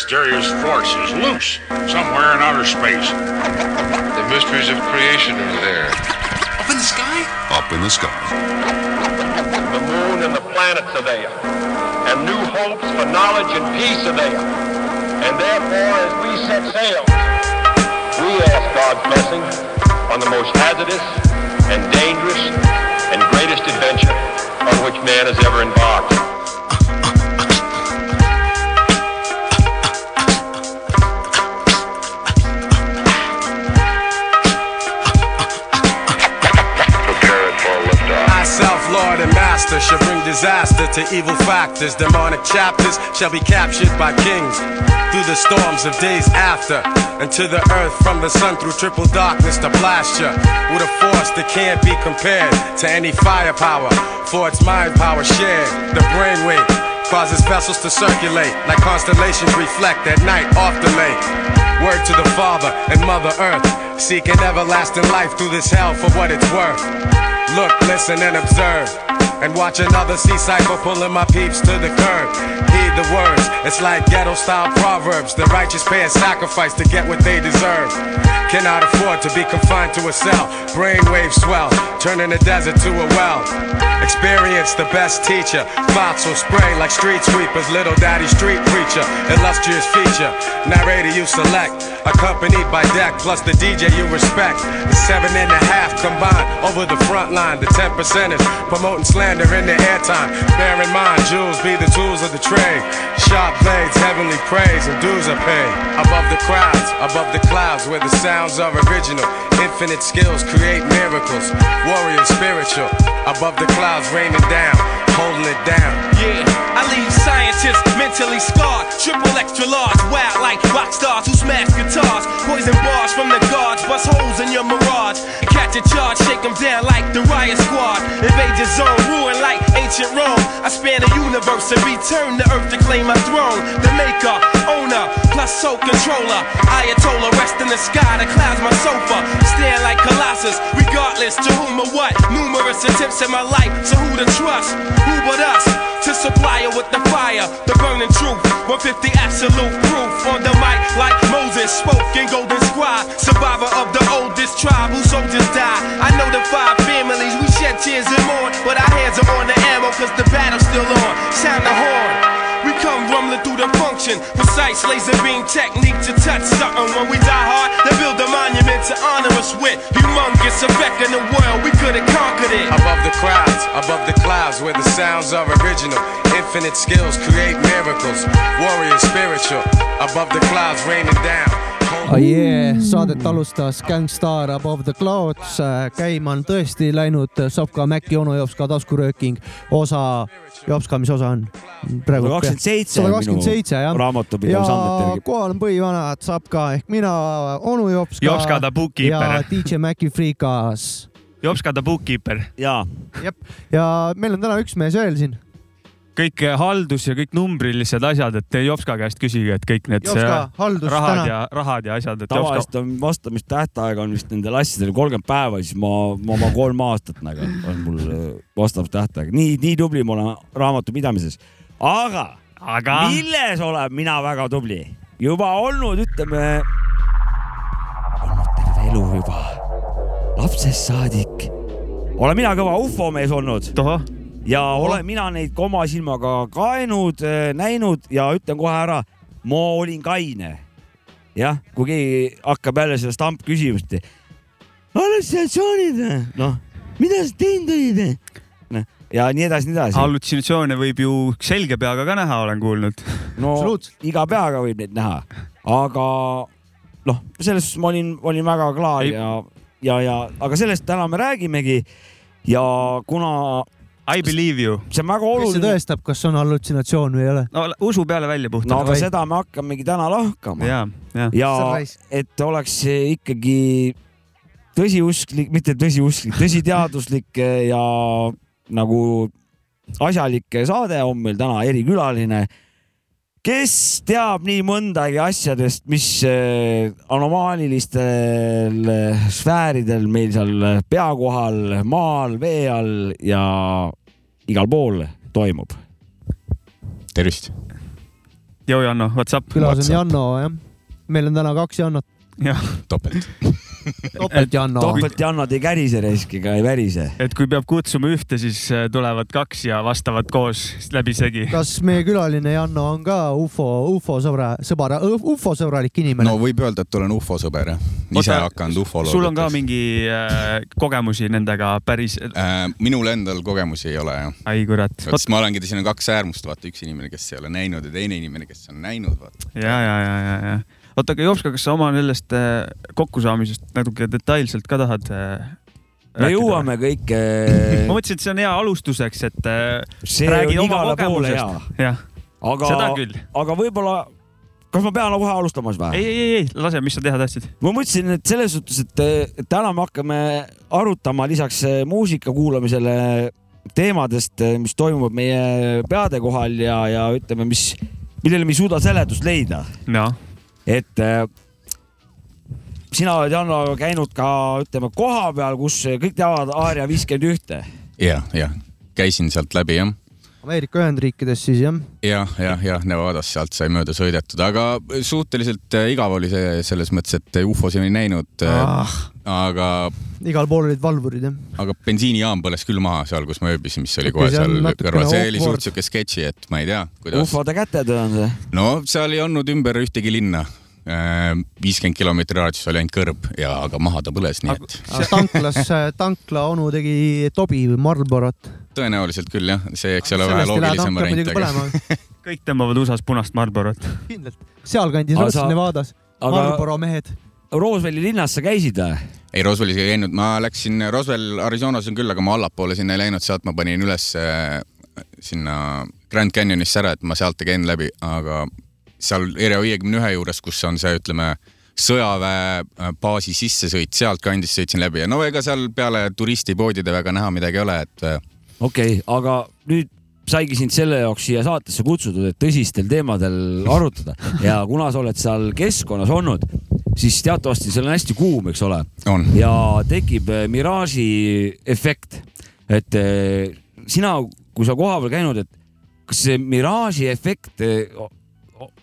mysterious force is loose somewhere in outer space. The mysteries of creation are there. Up in the sky? Up in the sky. The moon and the planets are there. And new hopes for knowledge and peace are there. And therefore, as we set sail, we ask God's blessing on the most hazardous and dangerous and greatest adventure on which man has ever embarked. Shall bring disaster to evil factors. Demonic chapters shall be captured by kings through the storms of days after. And to the earth from the sun through triple darkness to blast ya with a force that can't be compared to any firepower. For its mind power shared, the brainwave causes vessels to circulate like constellations reflect at night off the lake. Word to the Father and Mother Earth, seeking everlasting life through this hell for what it's worth. Look, listen, and observe. And watch another sea cycle pulling my peeps to the curb. Heed the words, it's like ghetto style proverbs. The righteous pay a sacrifice to get what they deserve. Cannot afford to be confined to a cell. Brainwaves swell, turning the desert to a well. Experience the best teacher. Thoughts will spray like street sweepers. Little daddy street preacher. Illustrious feature. Narrator you select. Accompanied by deck plus the DJ you respect. The seven and a half combined over the front line. The ten percenters promoting slander in the airtime. Bear in mind, jewels be the tools of the trade. Sharp blades, heavenly praise, and dues are paid. Above the crowds, above the clouds, where the sounds are original. Infinite skills create miracles. Warrior spiritual. Above the clouds raining down, holding it down. Yeah, I leave scientists mentally scarred. Triple extra large, wild like rock stars who smash guitars. Poison bars from the guards, bust holes in your mirage. Catch a charge, shake them down like the riot squad. Invade your zone, ruin like ancient Rome. I span the universe and return to earth to claim my throne. The maker, owner, plus soul controller. Ayatollah, rest in the sky, the clouds my sofa. Stand like Colossus, regardless to whom or what. Numerous attempts in my life, so who to trust? Who but us? To supply her with the fire, the burning truth. 150 absolute proof on the mic, like Moses spoke in Golden Squad. Survivor of the oldest tribe whose soldiers died. I know the five families, we shed tears and mourn. But our hands are on the ammo, cause the battle's still on. Sound the horn. We come rumbling through the function. Precise laser beam technique to touch something. When we die hard, they build a monument to honor us with. Humongous effect in the world, we could have conquered it. Above the crowds, above the clouds, where the sounds are original. Infinite skills create miracles. Warrior spiritual. Above the clouds raining down. Oh yeah, saadet alustas Gangstar Above the Clouds. käima on tõesti läinud Sopka Mäkki onu Jopska taskurööking osa. Jopska, mis osa on? sada kakskümmend seitse sada on kakskümmend seitse minu jah. raamatupidamisandmete ja järgi. kohal on põhivanad Sapka ehk mina, onu Jopska. Jopska the bookkeeper. ja DJ Maci Freekas. Jopska the bookkeeper. jaa. ja meil on täna üks mees veel siin. Kõik haldus ja kõik numbrilised asjad, et te Jopska käest küsige, et kõik need Jopska, haldus rahad täna. ja rahad ja asjad, tavaliselt on vastamistähtaeg on vist nendel asjadel kolmkümmend päeva, siis ma, ma oma kolm aastat nagu on mul äh, vastamistähtaeg. nii, nii tubli ma olen raamatupidamises. aga, aga... milles olen mina väga tubli? juba olnud, ütleme, olnud terve elu juba, lapsest saadik. olen mina kõva ufomees olnud. Ja olen mina neid ka oma silmaga kaenud, näinud ja ütlen kohe ära, ma olin kaine jah, kui keegi hakkab jälle seda stampküsimust. hallutsitsioonid, noh, mida sa teinud olid? noh, ja nii edasi, nii edasi. hallutsinatsioone võib ju selge peaga ka näha, olen kuulnud. no iga peaga võib neid näha, aga noh, selles suhtes ma olin, olin väga klaar ja, ja, ja aga sellest täna me räägimegi. ja kuna I believe you. see on väga kes see oluline. tõestab, kas on hallutsinatsioon või ei ole? no usu peale välja no puhtalt aga seda me hakkamegi täna lahkama. ja, ja. ja et oleks ikkagi tõsiusklik, mitte tõsiusklik, tõsiteaduslik ja nagu asjalik saade on meil täna erikülaline, kes teab nii mõndagi asjadest, mis eh, anomaalilistel eh, sfääridel meil seal pea kohal, maal, vee all ja igal pool toimub. tervist. Joo Janno, what's up? külas on WhatsApp. Janno, jah. meil on täna kaks Jannot, jah, topelt. Topelt Janno. topelt Jannod ei kärise reisk ega ei värise. et kui peab kutsuma ühte, siis äh, tulevad kaks ja vastavad koos läbisegi. kas meie külaline Janno on ka ufo, ufo sõbra, sõbra, ufo sõbralik inimene no? võib öelda, et olen ufo sõber jah. ise hakanud ufoloogiateks. sul on ka mingi äh, kogemusi nendega päris, äh,? minul endal kogemusi ei ole jah. ai kurat. sest ma olengi, siin on kaks äärmust, vaata üks inimene, kes ei ole näinud ja teine inimene, kes on näinud, vaata. ja, ja, ja, ja, ja. oota, aga Jopska, kas sa oma sellest äh, kokkusaamisest natuke detailselt ka tahad äh, me jõuame kõike. ma mõtlesin, et see on hea alustuseks, et äh, see räägid oma kogemusest., aga seda, küll. aga võib-olla, kas ma pean kohe alustamas või? ei, ei, ei, lase, mis sa teha tahtsid? ma mõtlesin, et selles suhtes, et täna me hakkame arutama lisaks muusika kuulamisele teemadest, mis toimuvad meie peade kohal ja, ja ütleme, mis, millele me ei suuda seletust leida. noh, et äh, sina oled, Janno, käinud ka, ütleme, koha peal, kus kõik teavad Aaria viiskümmend ühte. ja, ja käisin sealt läbi jah. Ameerika Ühendriikides siis jah. jah, jah, jah, Nevadas sealt sai mööda sõidetud, aga suhteliselt äh, igav oli see selles mõttes, et ufosid ei näinud Ah. ah.. aga, igal pool olid valvurid jah. aga bensiinijaam põles küll maha seal, kus ma ööbisin, mis oli kohe seal kõrval, see oli suht siuke sketši, et ma ei tea, kuidas. ufode kätetöö on see. no seal ei olnud ümber ühtegi linna. Viiskümmend kilomeetri raadius oli ainult kõrb ja, aga maha ta põles, nii et tanklas, tankla onu tegi Tobi või Marlborot. tõenäoliselt küll jah, see, eks ole, vähe loogilisem variant, aga kõik tõmbavad USA-s punast Marlborot. kindlalt. sealkandis sa- Nevadas. aga Marlboro mehed. Roosevelti linnas sa käisid või? ei, Roswellis ei käinud, ma läksin, Roswell Arizonas on küll, aga ma allapoole sinna ei läinud, sealt ma panin üles äh, sinna Grand Canyonisse ära, et ma sealt ei käinud läbi, aga seal Area viiekümne ühe juures, kus on see, ütleme, sõjaväebaasi sissesõit, sealtkandist sõitsin läbi ja no ega seal peale turistipoodide väga näha midagi ei ole, et äh, okei okay,, aga nüüd saigi sind selle jaoks siia saatesse kutsutud, et tõsistel teemadel arutada ja kuna sa oled seal keskkonnas olnud, siis teatavasti seal on hästi kuum, eks ole, on. ja tekib eh, miraaži efekt. et sina, kui sa kohapeal käinud, et kas see miraaži efekt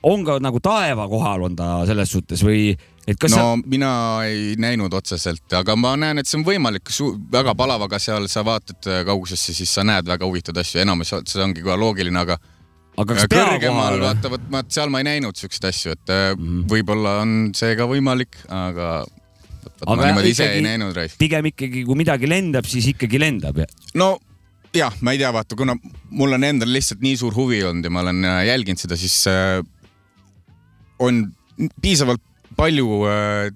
on ka nagu taeva kohal on ta selles suhtes või et kas no sa mina ei näinud otseselt, aga ma näen, et see on võimalik, väga palavaga seal sa vaatad äh, kaugusesse, siis sa näed väga huvitavaid asju, enamus see ongi kohe loogiline, aga aga kas pea kõrgemal vaata, vot ma seal ma ei näinud siukseid asju, et mm. -hmm. võib-olla on see ka võimalik, aga vot, vot ma niimoodi ise ei näinud raisk. pigem ikkagi, kui midagi lendab, siis ikkagi lendab. no jah, ma ei tea, vaata, kuna mul on endal lihtsalt nii suur huvi olnud ja ma olen äh, jälginud seda, siis äh, on piisavalt palju äh,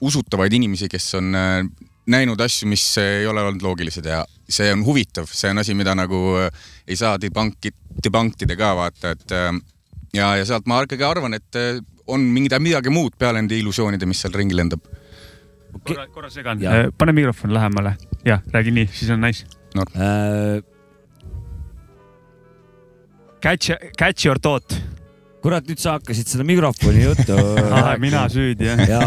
usutavaid inimesi, kes on äh, näinud asju, mis ei ole olnud loogilised ja see on huvitav, see on asi, mida nagu äh, ei saa debunki, debunkida ka vaata, et äh, ja, ja sealt ma ikkagi arvan, et äh, on mingi midagi muud peale nende illusioonide, mis seal ringi lendab. korra, korra segan Jah., pane mikrofon lähemale. jah, räägi nii, siis on nice. Äh, Catch, catch your thought. kurat, nüüd sa hakkasid seda mikrofoni juttu mina süüdi jah. ja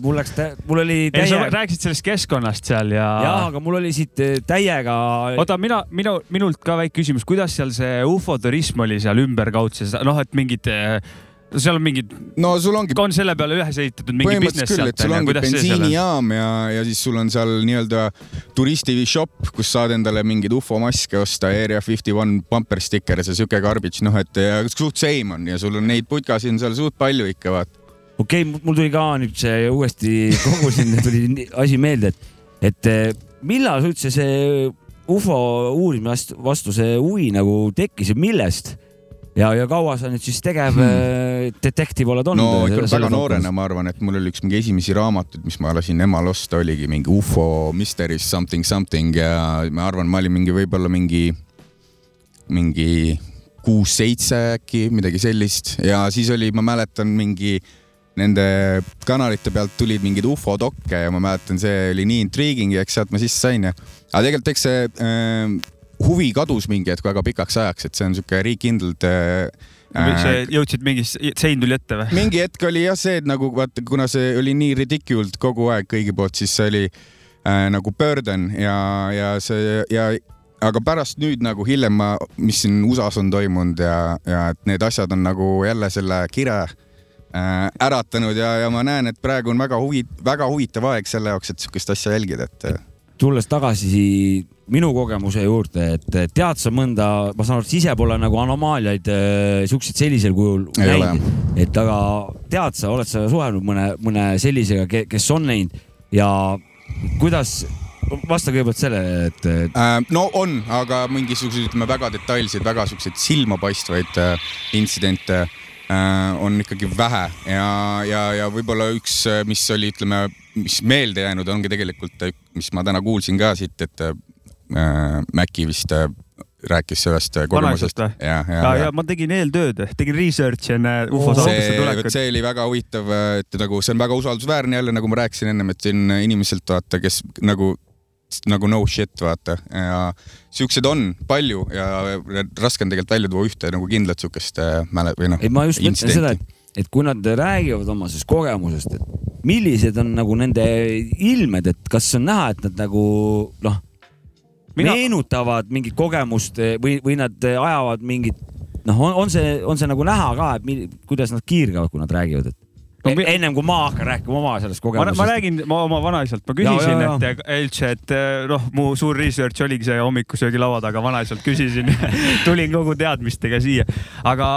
mul läks, mul oli ei, sa täie, rääkisid sellest keskkonnast seal ja. jah, aga mul oli siit eh, täiega. oota, mina, minu, minult ka väike küsimus, kuidas seal see ufoturism oli seal ümberkaudses, noh, et mingid, seal on mingid, no sul ongi on selle peale üles ehitatud mingi business küll, sealt sul ongi bensiinijaam ja, ja siis sul on seal nii-öelda turistifishop, kus saad endale mingeid ufomaske osta, Area Fifty One bumper sticker ja see siuke garbage, noh et ja suht same on ja sul on neid putkasid on seal suht palju ikka vaata. okei okay,, mul tuli ka nüüd see uuesti kogusin, tuli asi meelde, et, et eh, millal üldse see ufo uurimise vastu, vastu see huvi nagu tekkis ja millest? ja, ja kaua sa nüüd siis tegev hmm. detektiiv oled olnud? no ikka väga noorena, ma arvan, et mul oli üks mingi esimesi raamatuid, mis ma lasin emal osta, oligi mingi ufo mysteries something something ja ma arvan, ma olin mingi võib-olla mingi mingi kuus-seitse äkki, midagi sellist ja siis oli, ma mäletan, mingi nende kanalite pealt tulid mingeid ufodokke ja ma mäletan, see oli nii intriguing ja eks sealt ma sisse sain ja. aga tegelikult eks see äh, huvi kadus mingi hetk väga pikaks ajaks, et see on sihuke riikkindlalt äh, sa jõudsid mingi sein tuli ette või? mingi hetk oli jah see, et nagu vaata, kuna see oli nii ridiculed kogu aeg kõigi poolt, siis see oli äh, nagu burden ja, ja see ja aga pärast nüüd nagu hiljem ma, mis siin USA-s on toimunud ja, ja et need asjad on nagu jälle selle kire äh, äratanud ja, ja ma näen, et praegu on väga huvi, väga huvitav aeg selle jaoks, et sihukest asja jälgida, et. Tulles tagasi minu kogemuse juurde, et tead sa mõnda, ma saan aru, et ise pole nagu anomaaliaid äh, siukseid sellisel kujul näinud, et aga tead sa, oled sa suhelnud mõne, mõne sellisega, kes on näinud? Ja kuidas, vasta kõigepealt sellele, et, et... Äh, no on, aga mingisuguseid, ütleme väga detailseid, väga siukseid silmapaistvaid äh, intsidente on ikkagi vähe. Ja, ja, ja võib-olla üks, mis oli, ütleme, mis meelde jäänud, ongi tegelikult, mis ma täna kuulsin ka siit, et äh, Maci vist äh, rääkis sellest kogemusest. ja, ja, ja, ja, ja ma tegin eeltööd, tegin research'i enne ufo saatesse tulekut. see oli väga huvitav, et nagu see on väga usaldusväärne jälle, nagu ma rääkisin ennem, et siin inimeselt vaata, kes nagu nagu no shit, vaata ja siukseid on palju ja raske on tegelikult välja tuua ühte nagu kindlat siukest mäle- või noh. ei, ma just mõtlen seda, et, et kui nad räägivad oma sellest kogemusest, et millised on nagu nende ilmed, et kas on näha, et nad nagu noh Mina... meenutavad mingit kogemust või, või nad ajavad mingit, noh, on, on see, on see nagu näha ka, et mi, kuidas nad kiirgavad, kui nad räägivad, et no, ennem kui ma hakkan rääkima oma sellest kogemusest. ma räägin ma oma vanaisalt, ma küsisin, et üldse, et noh, mu suur research oligi see hommikusöögi laua taga, vanaisalt küsisin tulin kogu teadmistega siia. aga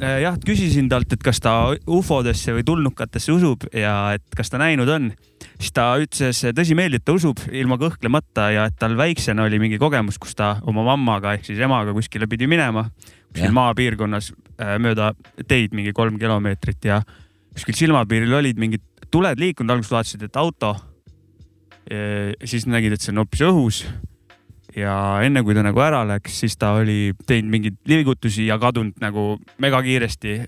eh, jah, küsisin talt, et kas ta ufodesse või tulnukatesse usub ja et kas ta näinud on. siis ta ütles tõsimeeli, et ta usub ilma kõhklemata ja et tal väiksena oli mingi kogemus, kus ta oma mammaga ehk siis emaga kuskile pidi minema kuskil maapiirkonnas eh, mööda teid mingi kolm kilomeetrit ja kuskil silmapiiril olid mingid tuled liikunud, alguses vaatasid, et auto. siis nägid, et see on hoopis õhus. ja enne kui ta nagu ära läks, siis ta oli teinud mingeid liigutusi ja kadunud nagu megakiiresti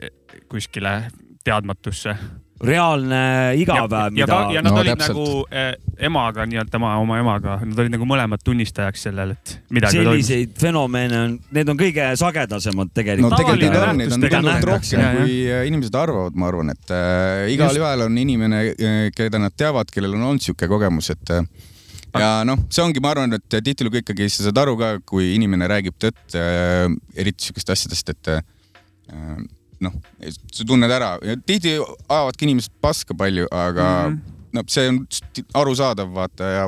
kuskile teadmatusse reaalne igapäev, mida. ja, ja nad no, olid täpselt. nagu eh, emaga, nii-öelda tema oma emaga, nad olid nagu mõlemad tunnistajaks sellel, et midagi selliseid toimus. fenomene on, need on kõige sagedasemad tegelikult. no tegelikult on, neid on tegelikult rohkem, kui äh, inimesed arvavad, ma arvan, et äh, igalühel on inimene, äh, keda nad teavad, kellel on olnud sihuke kogemus, et äh, ja noh, see ongi, ma arvan, et tihtilugu ikkagi sa saad aru ka, kui inimene räägib tõtt äh,, eriti sihukest asjadest, et äh, noh, sa tunned ära ja tihti ajavadki inimesed paska palju, aga mm -hmm. no see on arusaadav, vaata ja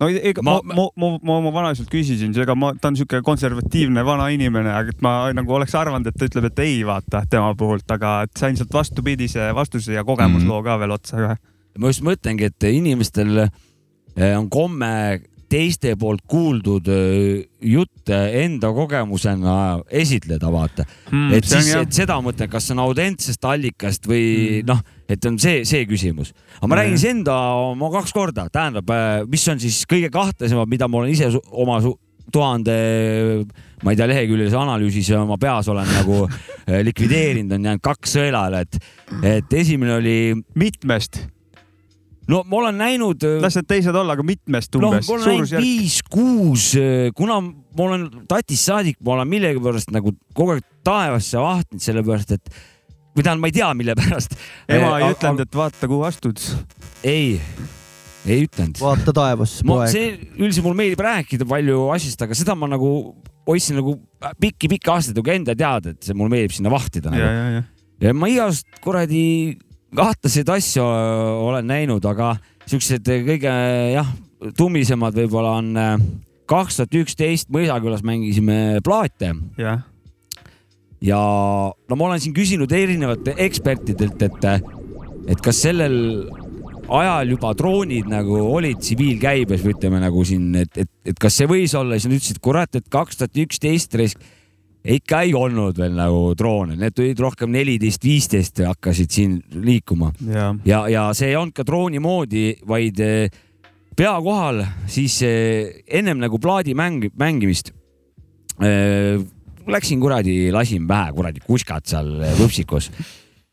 no ega ma, ma, ma, ma oma vanaisalt küsisin, ega ma, ta on siuke konservatiivne vana inimene, aga et ma nagu oleks arvanud, et ta ütleb, et ei vaata tema puhult, aga et sain sealt vastupidise vastuse ja kogemusloo mm -hmm. ka veel otsa kohe. ma just mõtlengi, et inimestel eh, on komme teiste poolt kuuldud jutte enda kogemusena esitleda, vaata mm,. et siis, et seda mõtlen, kas see on autentsest allikast või mm. noh, et on see, see küsimus. aga ma mm. räägin siis enda oma kaks korda, tähendab, mis on siis kõige kahtlasemad, mida ma olen ise oma tuhande, ma ei tea, leheküljelise analüüsis oma peas olen nagu likvideerinud, on jäänud kaks sõelale, et, et esimene oli. mitmest? No ma olen näinud. Äh, las need teised olla, aga mitmest umbes? no ma olen näinud viis-kuus, äh, kuna ma olen tatist saadik, ma olen millegipärast nagu kogu aeg taevasse vahtinud, sellepärast et või tähendab, ma ei tea, mille pärast. ema ei ütelnud, et vaata, kuhu astud. ei, ei ütelnud. vaata taevasse, poeg. see üldiselt mulle meeldib rääkida palju asjast, aga seda ma nagu hoidsin nagu pikki-pikki aastaid nagu enda teada, et see mulle meeldib sinna vahtida nagu. ja, ja, ja. ja ma igast kuradi kahtlaseid asju olen näinud, aga siuksed kõige jah, tummisemad võib-olla on äh, kaks tuhat üksteist Mõisakülas mängisime plaate. jah ja no ma olen siin küsinud erinevate ekspertidelt, et, et kas sellel ajal juba droonid nagu olid tsiviilkäibes või ütleme nagu siin, et, et, et kas see võis olla, siis nad ütlesid, kurat, et kaks tuhat üksteist ikka ei olnud veel nagu droone, need tulid rohkem neliteist, viisteist hakkasid siin liikuma. ja, ja, ja see ei olnud ka drooni moodi, vaid eh, pea kohal, siis eh, ennem nagu plaadi mäng, mängimist Läksin kuradi, lasin pähe kuradi kuskad seal vupsikus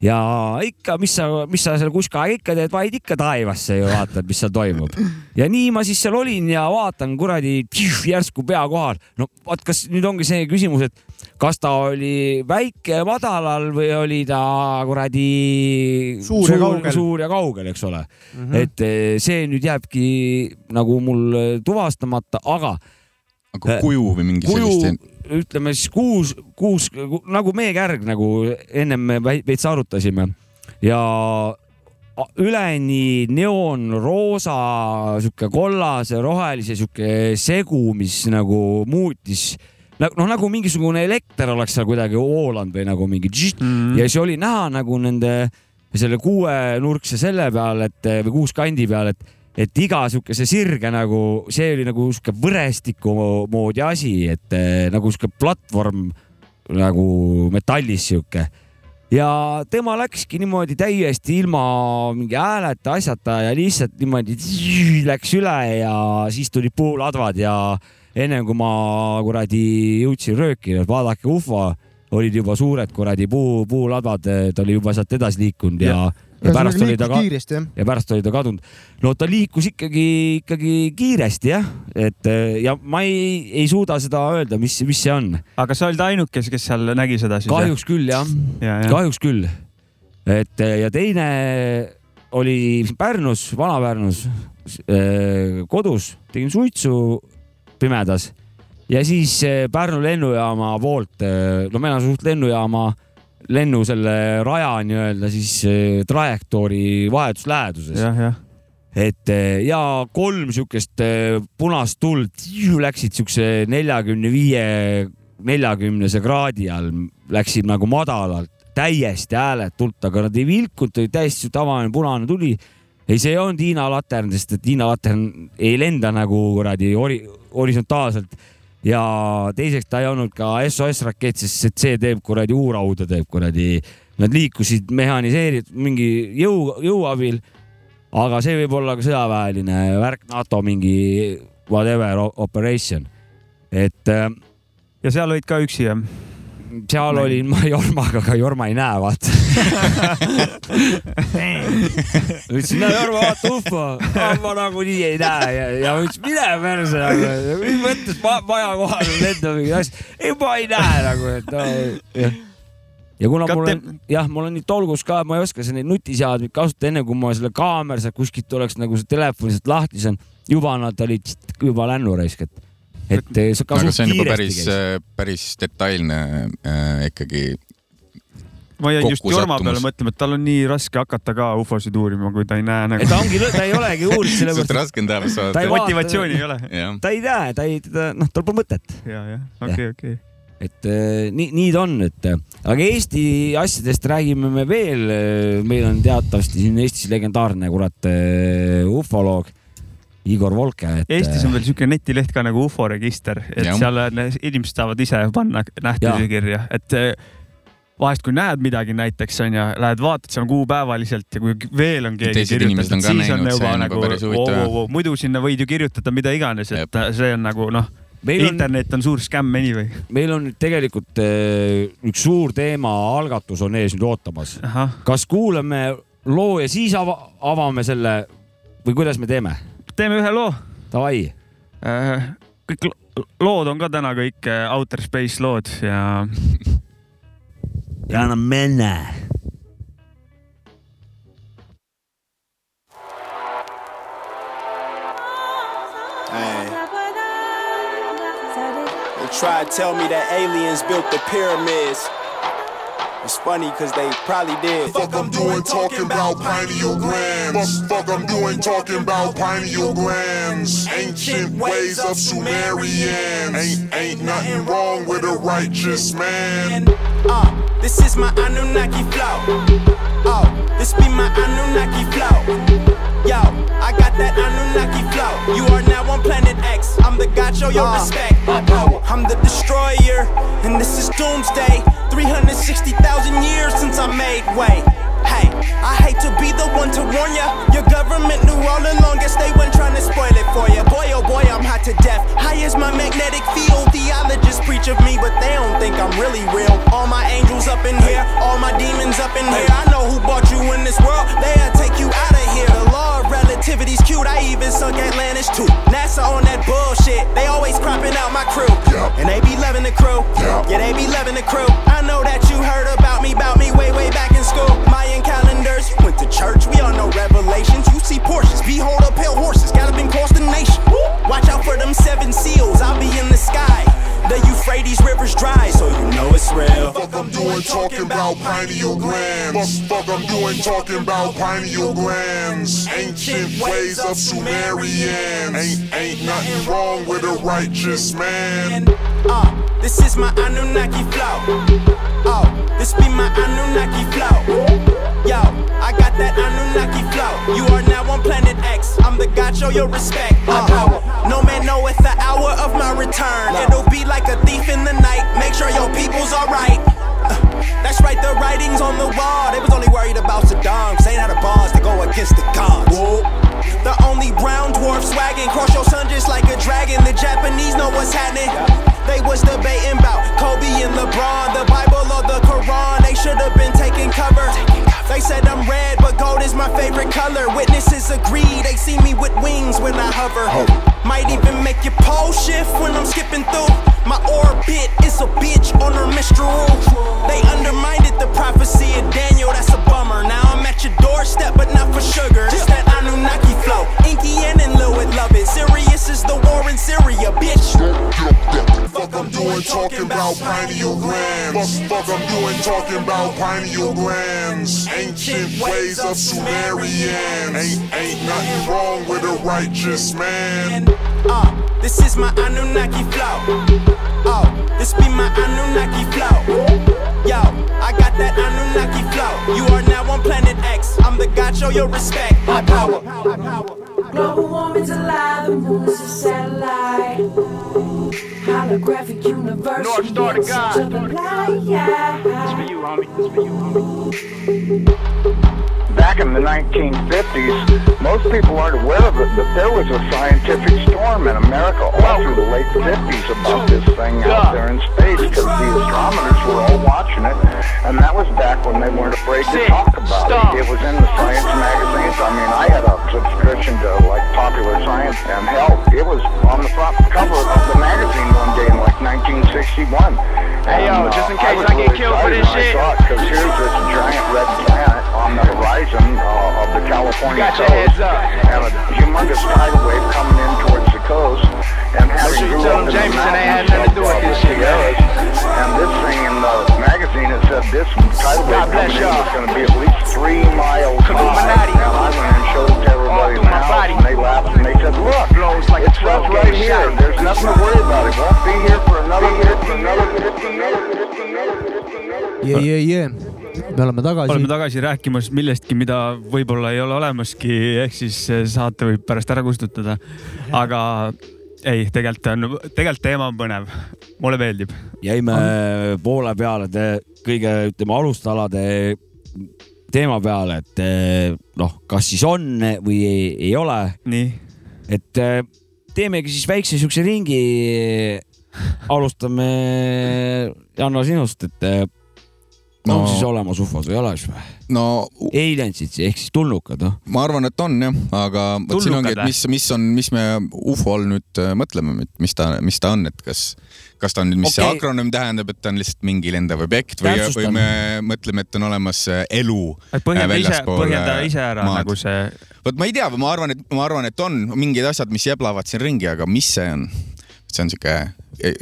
ja ikka, mis sa, mis sa seal kuskaga ikka teed, vaid ikka taevasse ju vaatad, mis seal toimub. ja nii ma siis seal olin ja vaatan kuradi järsku pea kohal. no vot, kas nüüd ongi see küsimus, et kas ta oli väike madalal või oli ta kuradi Suur ja kaugel. suur ja kaugel, eks ole mm. -hmm. et eh, see nüüd jääbki nagu mul eh, tuvastamata, aga aga kuju või mingi kuju sellist, ütleme siis kuus, kuus nagu meekärg, nagu ennem veits arutasime ja üleni neoonroosa, sihuke kollase, rohelise sihuke segu, mis nagu muutis noh, nagu mingisugune elekter oleks seal kuidagi voolanud või nagu mingi tšist, Mhm. ja siis oli näha nagu nende selle kuuenurkse selle peal, et või kuuskandi peal, et et iga siukese sirge nagu, see oli nagu sihuke võrestiku moodi asi, et eh, nagu sihuke platvorm nagu metallis sihuke. ja tema läkski niimoodi täiesti ilma mingi hääleta, asjata ja lihtsalt niimoodi läks üle ja siis tulid puuladvad ja ennem kui ma kuradi jõudsin röökida, et vaadake ufo, olid juba suured kuradi puu, puuladvad, ta oli juba sealt edasi liikunud ja, ja, ja pärast oli ta ka jah. ja pärast oli ta kadunud. no ta liikus ikkagi, ikkagi kiiresti jah, et eh, ja ma ei, ei suuda seda öelda, mis, mis see on. aga sa olid ainuke, kes seal nägi seda siis? kahjuks küll jah Ja, ja. kahjuks küll. et eh, ja teine oli Pärnus, Vana-Pärnus eh, kodus, tegin suitsu pimedas ja siis eh, Pärnu lennujaama poolt, no meil on suht lennujaama lennu selle raja nii-öelda siis eh, trajektoori vahetusläheduses. jah, jah. et eh, ja kolm siukest eh, punast tuld läksid siukse neljakümne viie, neljakümnese kraadi all, läksid nagu madalalt, täiesti hääletult, aga nad ei vilkunud, oli täiesti tavaline punane tuli. ei, see ei olnud Hiina latern, sest et Hiina latern ei lenda nagu kuradi hori- horisontaalselt ja teiseks ta ei olnud ka SOS rakett, sest see teeb kuradi uurauda teeb kuradi, nad liikusid mehhaniseeritud mingi jõu, jõu abil aga see võib olla ka sõjaväeline värk, NATO mingi whatever operation. et äh, ja seal olid ka üksi jah? Seal olin ma Jormaga, aga Jorma ei näe, vaata. ütlesin, näe Jorma, vaata ufo. ma nagunii ei näe ja, ja ma ütlesin, mine perse nagu, mis mõttes ma, maja kohal lendab mingi asja. ei, ma ei näe nagu, et no, jah ja kuna mul on, jah, mul on nii tolgus ka, ma ei oska neid nutiseadmeid kasutada, enne kui ma selle kaamera sealt kuskilt oleks nagu see telefon sealt lahti saanud, juba nad olid juba lännu raisk, et, et eh, see ka aga suht see on juba kiiresti päris käis., päris detailne äh, ikkagi. ma jäin just Jorma kokkusattumus. peale mõtlema, et tal on nii raske hakata ka ufosid uurima, kui ta ei näe nagu. ta ongi, ta ei olegi uurinud suht sellepärast, raske on ei saada. motivatsiooni ei ole. ta ei näe, ta ei, ta noh, tal pole mõtet. ja, jah, okei, okei. et eh, nii, nii ta on, et eh, aga Eesti asjadest räägime me veel. meil on teatavasti siin Eestis legendaarne kurat eh, ufoloog Igor Volke. Eestis on veel siuke netileht ka nagu ufo register, et Jah. seal on- inimesed saavad ise panna nähtusi kirja, et eh, vahest kui näed midagi näiteks onju, lähed vaatad seal kuupäevaliselt ja kui veel on keegi Teised on ka siis näinud, see juba on nagu päris huvitav, jah. muidu sinna võid ju kirjutada mida iganes, et see on nagu noh, meil on, internet on suur skämm anyway. meil on nüüd tegelikult eh, üks suur teema algatus on ees nüüd ootamas. kas kuulame loo ja siis ava, avame selle või kuidas me teeme? Teeme ühe loo. Davai, kõik lo- lood on ka täna kõik eh, Outer Space lood ja ja anna menne. They tried to tell me that aliens built the pyramids. It's funny because they probably did. Fuck I'm doing talking about pineal glands. Fuck, fuck I'm doing talking about pineal glands. Ancient ways of Sumerians. Ain't ain't nothing wrong with a righteous man. Uh, this is my Anunnaki flow. Oh, this be my Anunnaki flow. Yo, I got that Anunnaki flow. You are now on planet X. I'm the God, show your uh. respect. Oh, I'm the destroyer, and this is doomsday. 360,000 years since I made way. I hate to be the one to warn ya. Your government knew all along, guess they weren't trying to spoil it for ya. Boy, oh boy, I'm hot to death. High as my magnetic field. Theologists preach of me, but they don't think I'm really real. All my angels up in here, all my demons up in here. I know who bought you in this world. They'll take you out of here. The law of relativity's cute. I even sunk Atlantis too. NASA on that bullshit. They always cropping out my crew. And they be loving the crew. Yeah, they be loving the crew. I know that you heard about me, about me way, way back in school. Mayan calendars, you went to church. We all know revelations. You see Porsches, behold up pale horses. Galloping across the nation. Watch out for them seven seals. I'll be in the sky. The Euphrates River's dry, so you know it's real. Fuck I'm doing talking about pineal glands. Fuck I'm doing talking about pineal glands. Ancient ways of Sumerians. Ain't ain't nothing wrong with a righteous man. Uh, this is my Anunnaki flow. Oh, this be my Anunnaki flow. The God, show your respect. My power. No man knoweth the hour of my return. It'll be like a thief in the night. Make sure your people's alright. Uh, That's right, the writings on the wall. They was only worried about Saddam. Cause ain't had a bars to go against the gods. The only brown dwarf swagging. Cross your son just like a dragon. The Japanese know what's happening. They was debating about Kobe and LeBron. The Bible or the Quran. They should have been taking cover. They said I'm red, but gold is my favorite color. Witnesses agree, they see me with wings when I hover. Might even make your pole shift when I'm skipping through. My orbit is a bitch on her mistral. They undermined the prophecy of Daniel, that's a bummer. Now I'm at your doorstep, but not for sugar. It's that Anunnaki flow. Inky and Lilith love it. Sirius is the war in Syria, bitch. Fuck I'm doing talking about pineal glands. Fuck I'm doing talking about pineal glands. Ancient ways of Sumerians. Ain't ain't nothing wrong with a righteous man. Uh, this is my Anunnaki flow. Oh, this be my Anunnaki flow. Yo, I got that Anunnaki flow. You are now on planet X. I'm the God, show your respect. My power. Global warming's a lie, the moon is a satellite. Holographic universe. North Star to God. This This for you, homie. This for you, homie. Back in the 1950s, most people aren't aware of it, but there was a scientific storm in America all through the late 50s about this thing out there in space because the astronomers were all watching it, and that was back when they weren't afraid to talk about it. It was in the science magazines. I mean, I had a subscription to like Popular Science and hell, it was on the front cover of the magazine one day in like 1961. Hey, yo, just in uh, case was I get really killed for this shit. Because here's this giant red planet on the horizon uh, of the California Got coast, heads up. and a humongous tidal wave coming in towards the coast, and having sure you tell them the Jameson ain't had nothing to do with of, this shit, man. And this thing in the magazine it said this tidal wave God bless coming in y'all. was going to be at least three miles high. And I went and showed it to everybody in the house, body. and they laughed and they said, "Look, Blows like a it says right here. shot. There's nothing to worry about. It won't be here for another year, for another year, for another year, for another year, for another year." jee, jee, jee, me oleme tagasi oleme. tagasi rääkimas millestki, mida võib-olla ei ole olemaski, ehk siis saate võib pärast ära kustutada. aga ei, tegelikult on, tegelikult teema on põnev, mulle meeldib. jäime poole peale te kõige, ütleme alustalade teema peale, et eh, noh, kas siis on või ei, ei ole. nii. et eh, teemegi siis väikse siukse ringi. alustame Janno sinust, et eh, on No. siis olemas ufod või ei ole siis või? no Aliensid ehk siis tulnukad, noh. ma arvan, et on jah, aga vot siin ongi, et mis, mis on, mis me ufo all nüüd äh, mõtleme, et mis ta, mis ta on, et kas, kas ta on nüüd, mis okay. see akronüüm tähendab, et ta on lihtsalt mingi lendav objekt või, või me mõtleme, et on olemas äh, elu. põhjenda ise, põhjenda ise ära nagu see. vot ma ei tea, ma arvan, et ma arvan, et on mingid asjad, mis jäblavad siin ringi, aga mis see on? see on sihuke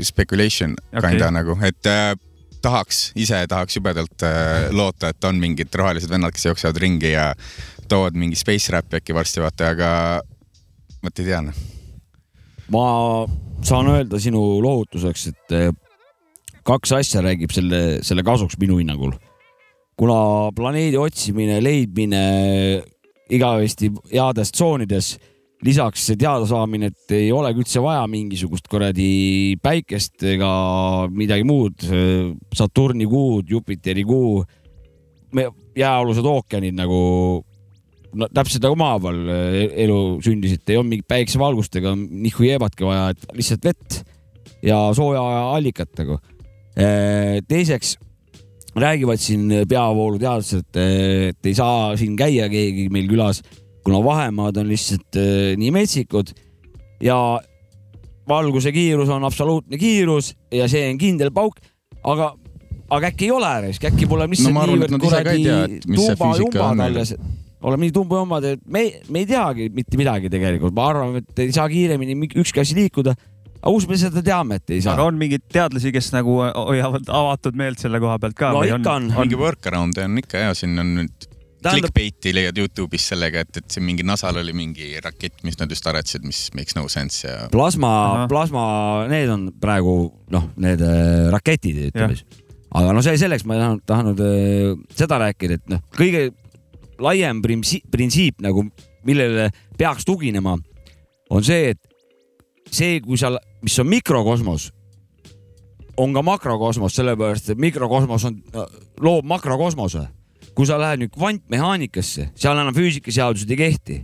speculation okay. kinda nagu, et äh, tahaks, ise tahaks jubedalt äh, loota, et on mingid rohelised vennad, kes jooksevad ringi ja toovad mingi space rap'i äkki varsti vaata, aga vot ei tea noh. ma saan öelda sinu lohutuseks, et eh, kaks asja räägib selle, selle kasuks minu hinnangul. kuna planeedi otsimine, leidmine igavesti heades tsoonides, lisaks see teadasaamine, et ei olegi üldse vaja mingisugust kuradi päikest ega midagi muud, Saturni kuud, Jupiteri kuu, jääalused ookeanid nagu no, täpselt nagu maa peal eh, elu sündis, et ei olnud mingit päiksevalgust ega nihku jeebatki vaja, et lihtsalt vett ja sooja allikat nagu. Eh, teiseks räägivad siin peavooluteadlased, et ei saa siin käia keegi meil külas, kuna vahemaad on lihtsalt eh, nii metsikud ja valguse kiirus on absoluutne kiirus ja see on kindel pauk, aga, aga äkki ei ole risk, äkki pole lihtsalt No arvan, niivõrd kuradi on tuuba-jumbad alles oleme nii tumbujommad, et me, me ei teagi mitte midagi tegelikult, ma arvan, et ei saa kiiremini mi- ükski asi liikuda. aga kus me seda teame, et ei saa? aga on mingeid teadlasi, kes nagu hoiavad avatud meelt selle koha pealt ka? No ikka on. mingi workaround'e on ikka ja siin on nüüd Tähendab- clickbait'i leiad Youtube'is sellega, et, et siin mingi NASA-l oli mingi rakett, mis nad just arendasid, mis makes no sense ja. plasma, plasma, need on praegu noh, need äh, raketid, ütleme siis. aga no see selleks, ma ei tahtnud, tahtnud äh, seda rääkida, et noh, kõige laiem printsiip, printsiip nagu, millele peaks tuginema, on see, et see, kui sa, mis on mikrokosmos, on ka makrokosmos, sellepärast et mikrokosmos on, loob makrokosmose. Kui sa lähed nüüd kvantmehaanikasse, seal enam füüsikaseadused ei kehti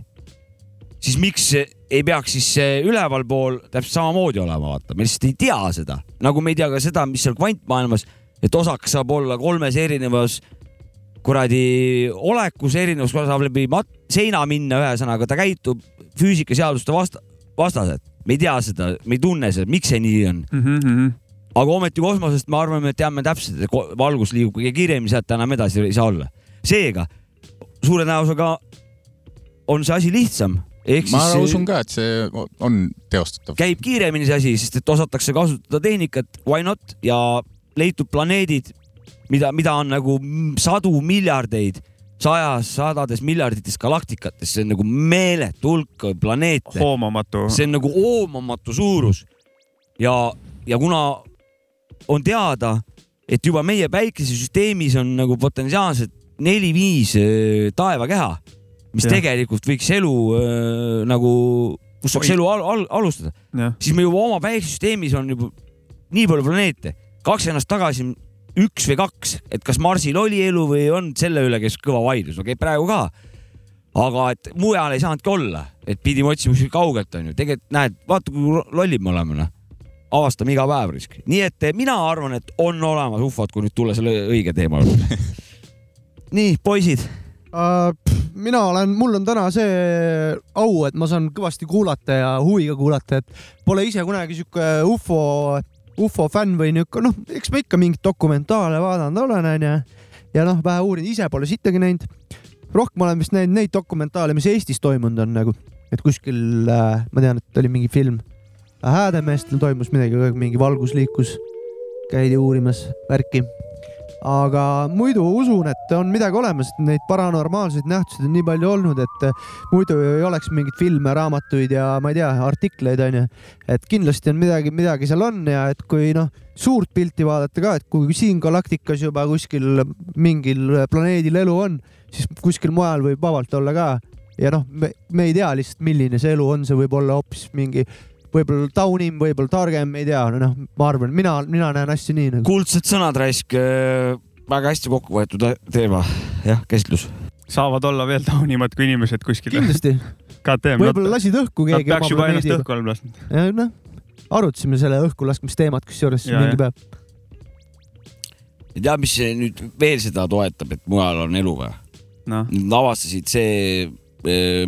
siis miks ei peaks siis see ülevalpool täpselt samamoodi olema, vaata, me lihtsalt ei tea seda, nagu me ei tea ka seda, mis seal kvantmaailmas, et osakas saab olla kolmes erinevas kuradi olekus, erinevus saab läbi mat- seina minna, ühesõnaga ta käitub füüsikaseaduste vasta, vastaselt. me ei tea seda, me ei tunne seda, miks see nii on mm. -hmm. aga ometi kosmosest me arvame, et teame täpselt, et valgus liigub kõige kiiremini, sealt enam edasi ei saa olla. Seega suure tõenäosusega on see asi lihtsam. ehk ma siis usun ka, et see on teostatav. käib kiiremini see asi, sest et osatakse kasutada tehnikat, why not ja leitud planeedid, mida, mida on nagu sadu miljardeid, sajas, sadades miljardites galaktikates, see on nagu meeletu hulk planeete. hoomamatu. see on nagu hoomamatu suurus ja, ja kuna on teada, et juba meie päikesesüsteemis on nagu potentsiaalselt neli-viis äh, taevakeha, mis ja. tegelikult võiks elu äh, nagu, kus saaks elu al al alustada, siis me juba oma päikesesüsteemis on juba nii palju planeete, kaks ennast tagasi üks või kaks, et kas Marsil oli elu või on selle üle käis kõva vaidlus, no käib praegu ka. aga et mujal ei saanudki olla, et pidime otsima kuskilt kaugelt onju, tegelikult näed, vaata kui lollid me oleme noh. avastame iga päev risk, nii et mina arvan, et on olemas ufod, kui nüüd tulla selle õige teema juurde. nii, poisid uh,. mina olen, mul on täna see au, et ma saan kõvasti kuulata ja huviga kuulata, et pole ise kunagi sihuke ufo, ufo fänn või niuke, noh, eks ma ikka mingeid dokumentaale vaadanud olen, onju. ja noh, vähe uurinud, ise pole sittagi näinud. rohkem olen vist näinud neid dokumentaale, mis Eestis toimunud on nagu, et kuskil äh,, ma tean, et oli mingi film. Häädemeestel toimus midagi, mingi valgus liikus, käidi uurimas värki aga muidu usun, et on midagi olemas, et neid paranormaalseid nähtusi on nii palju olnud, et eh, muidu ei oleks mingeid filme, raamatuid ja ma ei tea, artikleid onju. et kindlasti on midagi, midagi seal on ja et kui noh, suurt pilti vaadata ka, et kui siin galaktikas juba kuskil mingil planeedil elu on, siis kuskil mujal võib vabalt olla ka. ja noh, me ei tea lihtsalt, milline see elu on, see võib olla hoopis mingi võib-olla taunim, võib-olla targem, ei tea, noh, ma arvan, mina, mina näen asju nii nagu. kuldsed sõnad raisk, väga hästi kokku võetud teema, jah, käsitlus. saavad olla veel taunimad kui inimesed kuskil. kindlasti. Võib-olla lasid õhku Nad keegi peaks juba ennast õhku olema lasknud. noh, arutasime selle õhku laskmise teemat kusjuures mingi ja. päev. ja tead, mis nüüd veel seda toetab, et mujal on elu või no.? Nad avastasid see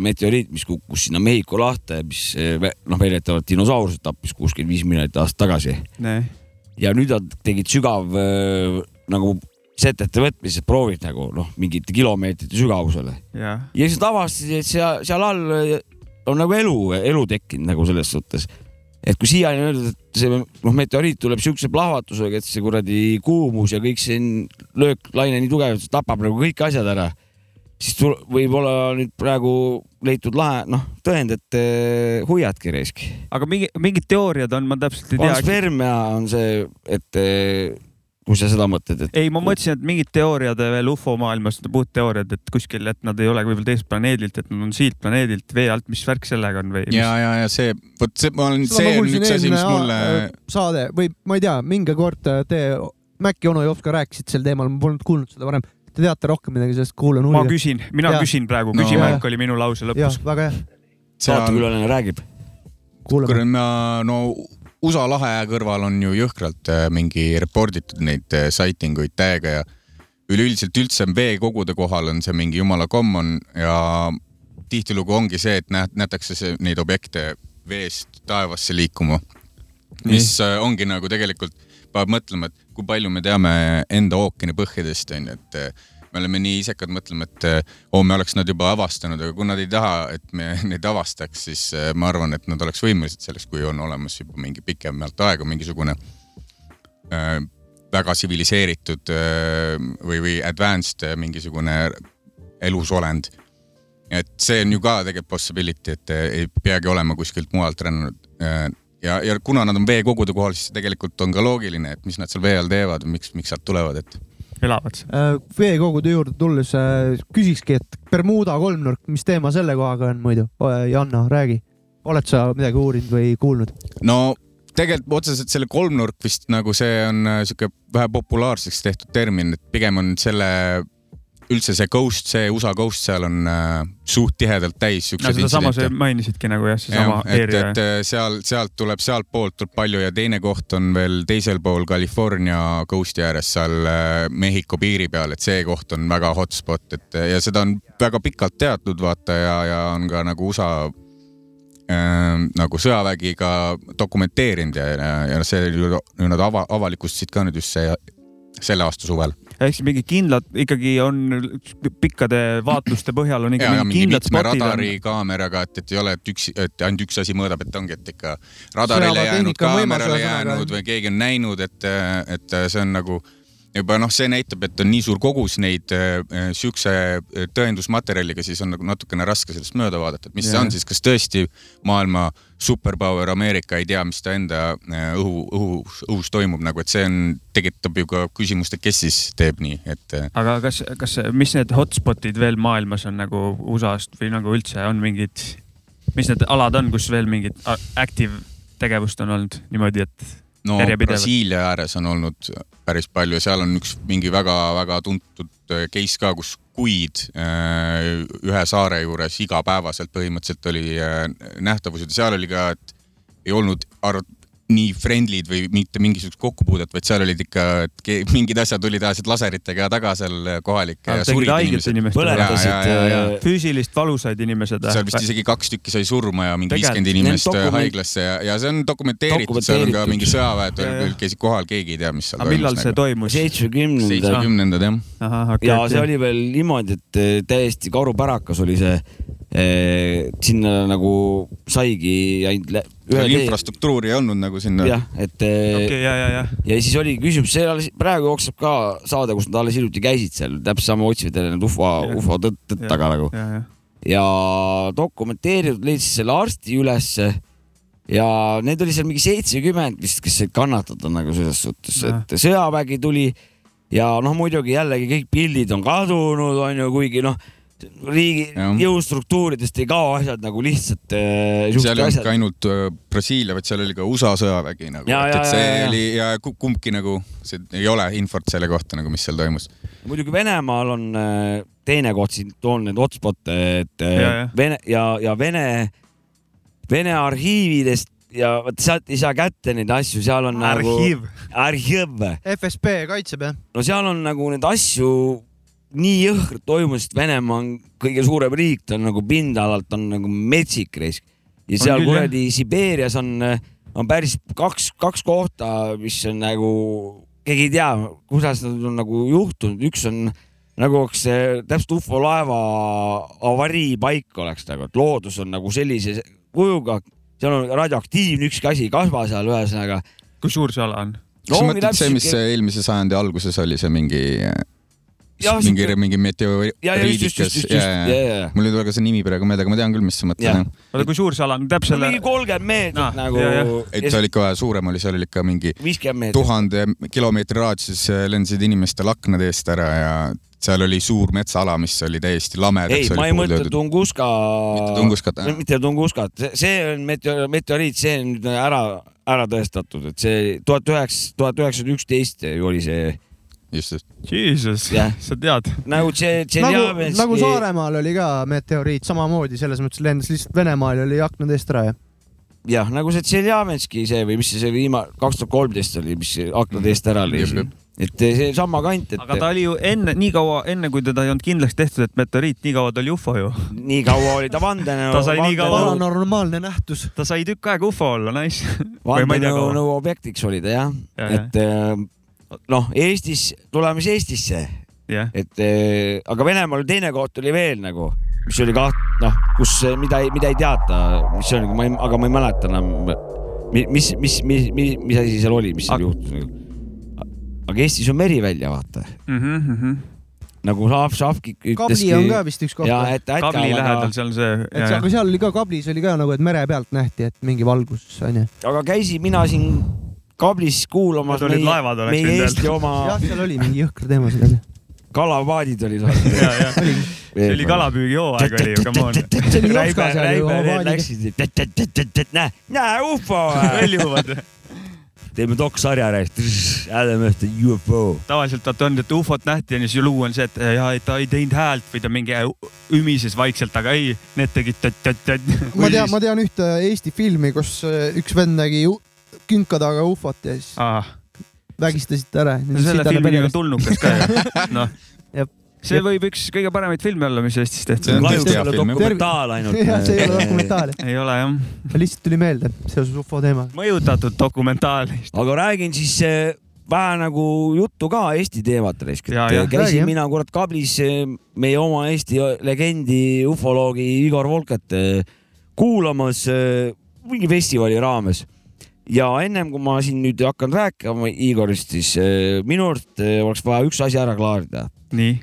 meteoriit, mis kukkus sinna Mehhiko lahte, mis eh, noh, väidetavalt dinosaurused tappis kuuskümmend viis miljonit aastat tagasi. Nee. ja nüüd nad tegid sügav eh, nagu setete võtmised, proovid nagu noh, mingite kilomeetrite sügavusele jah, ja siis nad avastasid, et seal, seal all eh, on nagu elu, elu tekkinud nagu selles suhtes. et kui siiani on öeldud, et see noh, meteoriit tuleb siukse plahvatusega, et see kuradi kuumus ja kõik see lööklaine nii tugev, et see tapab nagu kõik asjad ära, siis tul- võib-olla nüüd praegu leitud lahe, noh, tõend, et eh, hoiadki raisk. aga mingi, mingid teooriad on, ma täpselt ei tea. panspermia on see, et eh, kui sa seda mõtled, et ei, ma mõtlesin, et mingid teooriad veel ufo maailmas, puhtteooriad, et kuskil, et nad ei ole võib-olla teisest planeedilt, et nad on siit planeedilt vee alt, mis värk sellega on või? ja, ja, ja see, vot see, ma olen, see on üks asi, mis mulle aa- saade või ma ei tea, mingi kord te, Mäkki, onu Jops ka rääkisid sel teemal, ma polnud kuulnud seda varem. Te teate rohkem midagi sellest, kuulan ma huviga. küsin, mina Jaa. küsin praegu, No. küsimärk oli minu lause jah lõpus., väga hea. saatekülaline räägib. kuulame. ma no USA lahe kõrval on ju jõhkralt äh, mingi reporditud neid äh, sighting uid täiega ja üleüldiselt üldse veekogude kohal on see mingi jumala common ja tihtilugu ongi see, et näed, nähtakse see, neid objekte veest taevasse liikuma. mis äh, ongi nagu tegelikult, peab mõtlema, et kui palju me teame enda ookeani põhjadest onju, et äh, me oleme nii isekad, mõtleme, et äh, oo, me oleks nad juba avastanud, aga kui nad ei taha, et me neid avastaks, siis äh, ma arvan, et nad oleks võimelised selleks, kui on olemas juba mingi pikemalt aega mingisugune äh, väga tsiviliseeritud äh, või, või advanced äh, mingisugune elusolend. et see on ju ka tegelikult possibility, et ei peagi olema kuskilt mujalt rännanud ja, ja kuna nad on veekogude kohal, siis tegelikult on ka loogiline, et mis nad seal vee all teevad, miks, miks sealt tulevad, et elavad. Äh, veekogude juurde tulles äh, küsikski, et Bermuda kolmnurk, mis teema selle kohaga on muidu? Janno, räägi. oled sa midagi uurinud või kuulnud? no tegelikult otseselt selle kolmnurk vist nagu see on äh, sihuke vähe populaarseks tehtud termin, et pigem on selle üldse see ghost, see USA ghost seal on äh, suht tihedalt täis no siukseid sedasama sa mainisidki nagu jah, seesama et, area et. äh, seal, sealt tuleb, sealtpoolt tuleb palju ja teine koht on veel teisel pool California coast'i ääres seal äh, Mehhiko piiri peal, et see koht on väga hotspot, et äh, ja seda on väga pikalt teatud vaata ja, ja on ka nagu USA äh, nagu sõjavägi ka dokumenteerinud ja, ja, ja see nad ava, avalikustasid ka nüüd just see, selle aasta suvel. Ehk siis mingi kindlad ikkagi on pikkade vaatluste põhjal on ikka ja, ja mingi mingi kindlad spotid on. radarikaameraga, et, et ei ole, et üks, et ainult üks asi mõõdab, et ongi, et ikka radarile jäänud, kaamerale jäänud või keegi on näinud, et, et see on nagu juba noh, see näitab, et on nii suur kogus neid äh, siukse äh, tõendusmaterjaliga, siis on nagu natukene raske sellest mööda vaadata, et mis see Jah. on siis, kas tõesti maailma superpower Ameerika ei tea, mis ta enda äh, õhu, õhus, õhus toimub nagu, et see on, tekitab ju ka küsimust, et kes siis teeb nii, et äh, aga kas, kas, mis need hotspot'id veel maailmas on nagu USA-st või nagu üldse on mingid, mis need alad on, kus veel mingit active tegevust on olnud niimoodi, et no? Brasiilia ääres on olnud päris palju ja seal on üks mingi väga-väga tuntud äh, case ka, kus kuid äh, ühe saare juures igapäevaselt põhimõtteliselt oli äh, nähtavused ja seal oli ka, et ei olnud arv- nii friendly'd või mitte mingisugust kokkupuudet, vaid seal olid ikka, mingid asjad tulid, ajasid laseritega taga seal kohalikke. Põletasid, äh, füüsilist valusaid inimesed. seal vist isegi kaks tükki sai surma ja mingi viiskümmend inimest Need dokument- haiglasse ja, ja see on dokumenteeritud, seal on ka mingi sõjaväed Ja, ja. käisid kohal, keegi ei tea, mis seal aga millal see nagu. toimus? seitsmekümnendad seitsmekümnendad jah. ja see oli veel niimoodi, et eh, täiesti karupärakas oli see. Sinna nagu saigi ainult ühe tee. infrastruktuuri ei olnud nagu sinna. jah, et eh, okei, ja, ja, ja. ja siis oli küsimus, see alles praegu jookseb ka saade, kus nad alles hiljuti käisid seal, täpselt sama otsivad jälle need ufo, ufo tõtt, tõtt taga nagu. ja, ja. ja dokumenteeritud leidis selle arsti ülesse ja neid oli seal mingi seitsekümmend vist, kes said kannatada nagu selles suhtes, et sõjavägi tuli ja noh, muidugi jällegi kõik pildid on kadunud, onju, kuigi noh, riigi jõustruktuuridest ei kao asjad nagu lihtsalt äh,. seal ei olnud ka ainult äh, Brasiilia, vaid seal oli ka USA sõjavägi nagu, Ja, et, et see ja, ja. oli ja ku- kumbki nagu, see ei ole infot selle kohta nagu, mis seal toimus. muidugi Venemaal on äh, teine koht siin, toon need hotspot'e, et äh, Ja, ja. Vene ja, ja Vene, Vene arhiividest ja vot sealt ei saa kätte neid asju, seal on Arhiiv. nagu. arhiiv. FSB kaitseb jah? no seal on nagu neid asju nii jõhkralt toimunud, sest Venemaa on kõige suurem riik, ta on nagu pindalalt on nagu metsik risk. ja seal kuradi Sibeerias on, on päris kaks, kaks kohta, mis on nagu, keegi ei tea, kuidas nad on nagu juhtunud, üks on nagu oleks see täpselt ufo laeva avariipaik oleks nagu, et loodus on nagu sellise kujuga, seal on radioaktiivne ükski asi ei kasva seal, ühesõnaga. kui suur see ala on? kas sa mõtled see, mis eelmise sajandi alguses oli see mingi, mingi sihuke-, mingi meteoriidikas mul ei tule ka see nimi praegu meelde, aga ma tean küll, mis sa mõtled. oota, kui suur see ala on, täpselt mingi kolmkümmend meetrit Ah, nagu et see oli ikka vähe suurem oli, seal oli ikka mingi tuhande kilomeetri raadiuses lendasid inimestel aknade eest ära ja seal oli suur metsaala, mis oli täiesti lamedaks. ei, ma ei mõtle. Tunguska. Mitte Tunguskat, jah. mitte Tunguskat, see on meteor, meteoriit, see on ära, ära tõestatud, et see tuhat üheksa, tuhat üheksasada üksteist oli see just, just. Jesus, Jah. sa tead. nagu see nagu, nagu Saaremaal oli ka meteoriit samamoodi, selles mõttes lendas lihtsalt Venemaal ja oli aknade eest ära ja jah, nagu see Tšeljametski see või mis see see viimane, kaks tuhat kolmteist oli, mis aknade eest ära lõi siin. et seesama kant, et aga ta oli ju enne, nii kaua, enne kui teda ei olnud kindlaks tehtud, et meteoriit, nii kaua ta oli ufo ju. nii kaua oli ta vandenõu. ta sai nii kaua, paranormaalne nähtus. ta sai tükk aega ufo olla, nice. vandenõu objektiks oli ta jah Ja, ja,, et äh, noh, Eestis, tuleme siis Eestisse, jah, et äh, aga Venemaal teine koht oli veel nagu, mis oli kaht-, noh, kus, mida, mida ei teata, mis see on, ma ei, aga ma ei mäleta enam, mis, mis, mis, mis, mis, mis asi seal oli, mis seal juhtus nagu. aga Eestis on meri välja, vaata, Mhm, nagu Šaf, Šafki kabli on ka vist üks koht. ja et äkki kabli lähedal seal see. et see- aga seal oli ka kablis oli ka nagu, et mere pealt nähti, et mingi valgus onju. aga käisin mina siin kablis kuulamas meie võinud Eesti oma jah, seal oli mingi jõhker teema seal. kalapaadid olid. see oli kalapüügihooaeg oli ju, come on. see oli Jopska seal ju, läksid, näe, näe ufo. väljuvad. teeme doksarja rääkida, häädame ühte ufo. tavaliselt vaata on, et ufot nähti ja siis lugu on see, et ja ta ei teinud häält või ta mingi ümises vaikselt, aga ei, need tegid tõtt-tõtt-tõtt. ma tean, ma tean ühte Eesti filmi, kus äh, üks vend nägi künka taga ufot ja siis ah,. vägistasid ta ära. selle filmiga on tulnukas ka ju, noh see võib üks kõige paremaid filme olla, mis Eestis tehtud on. kahjuks ei ole dokumentaal ainult. jah, see ei ole dokumentaal. ei ole jah, lihtsalt tuli meelde seoses ufo teemaga. mõjutatud dokumentaal. aga räägin siis eh, vähe nagu juttu ka Eesti. Räägi, käisin mina kurat kablis eh, meie oma Eesti legendi ufoloogi Igor Volket eh, kuulamas mingi festivali raames ja ennem kui ma siin nüüd hakkan rääkima Igorist, siis eh, minu arust eh, oleks vaja üks asi ära klaarida. nii,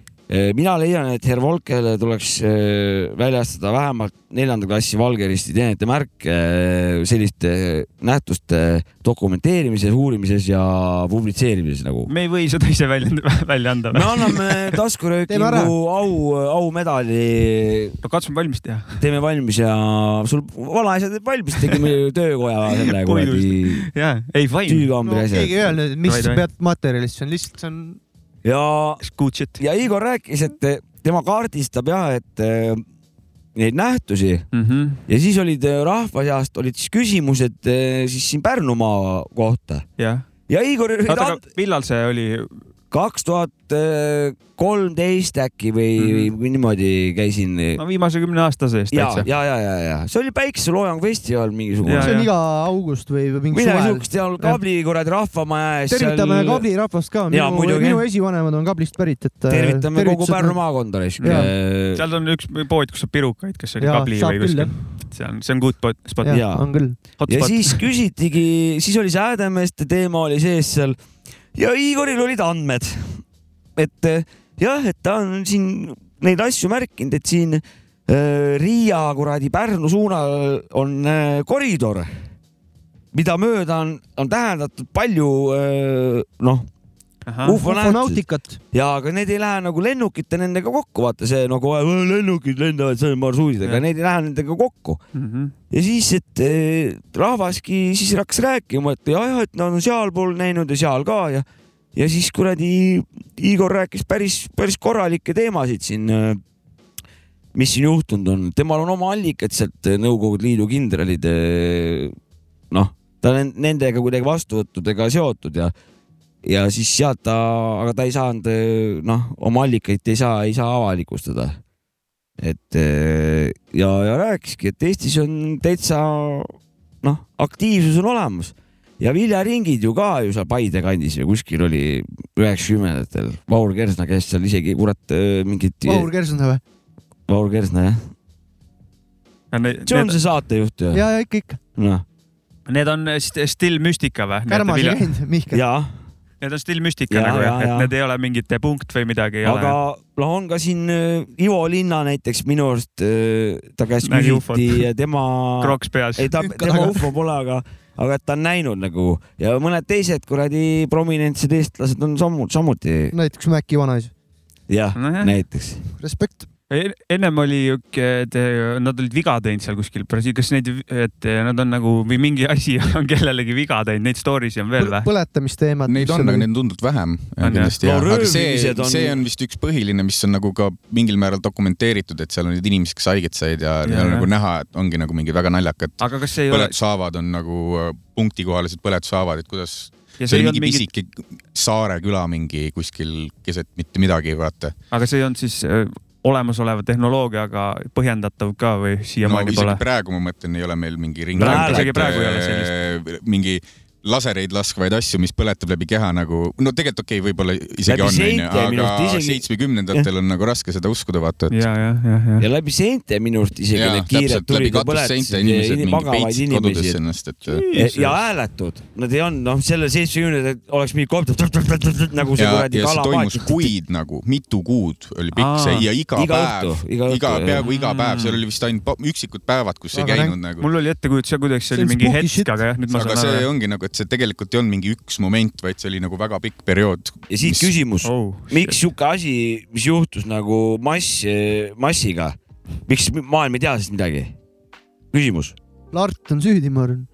mina leian, et Herr Volkele tuleks eh, väljastada vähemalt neljanda klassi valgeristi teenete märk eh, selliste nähtuste dokumenteerimises, uurimises ja publitseerimises nagu. me ei või seda ise välja, välja anda me anname taskuröökingu au, aumedali, no katsume valmis teha. teeme valmis ja sul vanaisa teeb valmis, tegime töökoja selle kuradi jaa, ei fine. tüükaambri no asja keegi ei öelnud, mis Vaid, vaid. pead materjalist, see on lihtsalt, see on ja ja Igor rääkis, et tema kaardistab jah, et eh, neid nähtusi Mhm. ja siis olid eh, rahva seast olid siis küsimused eh, siis siin Pärnumaa kohta jah. ja Igor millal see oli? Kaks tuhat kolmteist äkki või mm. -hmm. või niimoodi käisin. no viimase kümne aasta sees ja, täitsa. ja, ja, ja, ja see oli päikeseloojang festival mingisugune Ja,. see on ja. iga august või mingi midagi siukest seal kabli kuradi rahvamaja ees. tervitame seal... Kabli rahvast ka, minu, muidugi. minu esivanemad on Kablist pärit, et. tervitame kogu Pärnu maakonda raisk. Seal on üks pood, kus saab pirukaid, kas see oli Kabli või kuskil. see on, see on good spot- Jaa., on küll. ja siis küsitigi, siis oli see Häädemeeste teema oli sees seal ja Igoril olid andmed, et eh, jah, et ta on siin neid asju märkinud, et siin äh, Riia kuradi Pärnu suunal on äh, koridor, mida mööda on, on tähendatud palju äh, noh, ufonautikat. ja aga need ei lähe nagu lennukite nendega kokku, vaata see nagu "Äh, lennukid lendavad seal marsruudidega, Jah. need ei lähe nendega kokku Mhm. ja siis, et eh, rahvaski siis hakkas rääkima, et jah, jah, et nad on sealpool näinud ja seal ka ja, ja siis kuradi Igor rääkis päris, päris korralikke teemasid siin, mis siin juhtunud on, temal on oma allikad sealt Nõukogude Liidu kindralid, noh, ta on nendega kuidagi vastuvõttudega seotud ja ja siis sealt ta, aga ta ei saanud, noh, oma allikaid ei saa, ei saa avalikustada et eh, ja, ja rääkiski, et Eestis on täitsa noh, aktiivsus on olemas ja viljaringid ju ka ju seal Paide kandis ju kuskil oli üheksakümnendatel. Vaur Kersna käis seal isegi kurat eh, mingit. Vahur Kersna või? Vaur Kersna jah, see on see saatejuht ju. ja, ja ikka, ikka. noh, Need on st- Still Mystica või? Kärmas ei käinud, Mihkel. ja, Need on Still Mystica Jaa, nagu jah, et need ei ole mingid punkt või midagi aga noh, on ka siin eh, Ivo Linna näiteks minu arust, ta käest küsiti ja tema. kroks peas. ei ta, tema ufo pole, aga, aga et ta on näinud nagu ja mõned teised kuradi prominentsed eestlased on samu, samuti näiteks Mäkki vanaisa. jah Nojah. näiteks. Respekt. Ennem oli siuke, et eh, nad olid viga teinud seal kuskil kas neid, et eh, nad on nagu või mingi asi on kellelegi viga teinud, neid story si on veel või? põletamisteemad. Neid on, aga neid on tunduvalt vähem. kindlasti jah, aga see, on- see on vist üks põhiline, mis on nagu ka mingil määral dokumenteeritud, et seal on neid inimesi, kes haiget said ja, ja, ja nagu näha, et ongi nagu mingi väga naljakad aga kas see ei ole, põletushaavad on nagu äh, punktikohalised põletushaavad, et kuidas Ja see see ei oli mingi mingit- pisike saare küla mingi kuskil keset mitte midagi, vaata. aga see ei olnud siis olemasoleva tehnoloogiaga põhjendatav ka või no siiamaani isegi pole? praegu ma mõtlen, ei ole meil mingi ring. Isegi praegu ei ole sellist. mingi lasereid laskvaid asju, mis põletab läbi keha nagu, no tegelikult okei okay,, võib-olla isegi Läbi on, onju, minu aga isegi- seitsmekümnendatel on nagu raske seda uskuda, vaata, et ja, ja, ja, ja. ja läbi seinte minu arust isegi Jaa, need kiired tulid ja põletasid magavaid inimesi ennast, et ja, ja hääletud, nad ei olnud, noh, selle seitsmekümnendatel oleks mingi kopp nagu see ja, kuradi ja see toimus kuid nagu, mitu kuud oli pikk see ja iga, Iga päev iga jah. peaaegu iga päev, seal oli vist ainult üksikud päevad, kus ei käinud nagu. mul oli ettekujutus ja kuidagi see See oli mingi hetk, aga jah, nüüd ma aga saan see aru. ongi nagu, et see tegelikult ei olnud mingi üks moment, vaid see oli nagu väga pikk periood. ja siit küsimus, Oh, miks sihuke asi, mis juhtus nagu mass, massiga, miks maailm ei tea sellest midagi? küsimus. Lart on süüdi, ma arvan.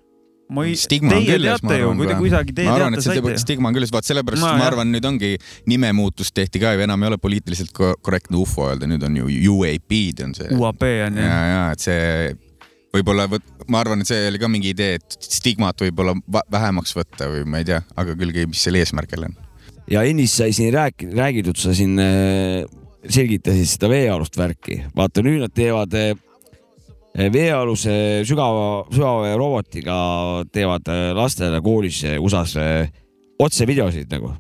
ma ei, stigma on teie küljes, ma teate ju, arvan kui te kuidagi teie arvan, et teate, saite ju. stigma on küljes, vaat sellepärast No, ma jah. arvan, nüüd ongi nimemuutus tehti ka ju enam ei ole poliitiliselt ko- korrektne ufo öelda, nüüd on ju UAP-d on see. UAP on ja, ju. ja et see võib-olla võt-, ma arvan, et see oli ka mingi idee, et stigmat võib-olla vähemaks võtta või ma ei tea, aga küll, mis selle eesmärk jälle on. ja ennist sai siin rääk-, räägitud, sa siin äh, selgitasid seda veealust värki. vaata nüüd nad teevad äh, veealuse sügava, sügava robotiga teevad äh, lastele koolis USA-s otsevideosid nagu.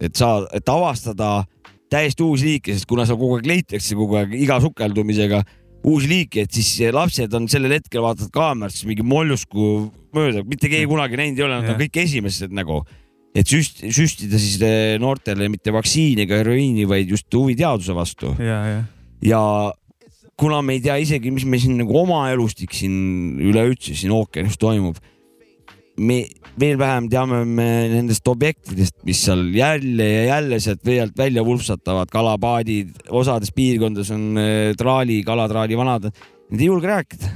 et saa, et avastada täiesti uusi liike, sest kuna seal kogu aeg leitakse kogu aeg iga sukeldumisega uusi liike, et siis lapsed on sellel hetkel vaatavad kaamerast mingi mollusku mööda, mitte keegi kunagi näinud ei ole, nad on kõik esimesed nagu. Et süst-, süstida siis eh, noortele mitte vaktsiini ega heroiini, vaid just huvi teaduse vastu. Ja, ja. ja kuna me ei tea isegi, mis me siin nagu oma elustik siin üleüldse siin ookeanis toimub, me veel vähem teame me nendest objektidest, mis seal jälle ja jälle sealt vee alt välja vulpsatavad, kalapaadid, osades piirkondades on eh, traali, kalatraali vanad, nad ei julge rääkida.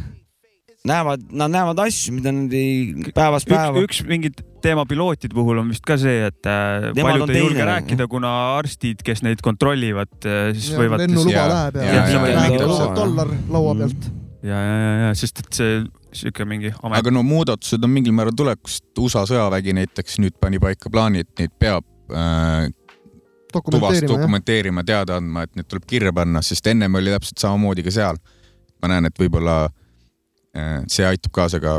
näevad, nad näevad asju, mida nad ei päevast päeva üks, mingit teema pilootide puhul on vist ka see, et äh, Nemad paljud ei julge rääkida, kuna arstid, kes neid kontrollivad, siis Ja võivad. lennuluba ja- läheb ja, ja- ja, ja- ja, ja- räägitakse ja- dollar laua pealt. ja, ja, ja, ja sest et see sihuke mingi amet. aga no muudatused on mingil määral tulekust, USA sõjavägi näiteks nüüd pani paika plaani, et neid peab äh, tuvast dokumenteerima, teada andma, et need tuleb kirja panna, sest ennem oli täpselt samamoodi ka seal. ma näen, et võib-olla äh, see aitab kaasa ka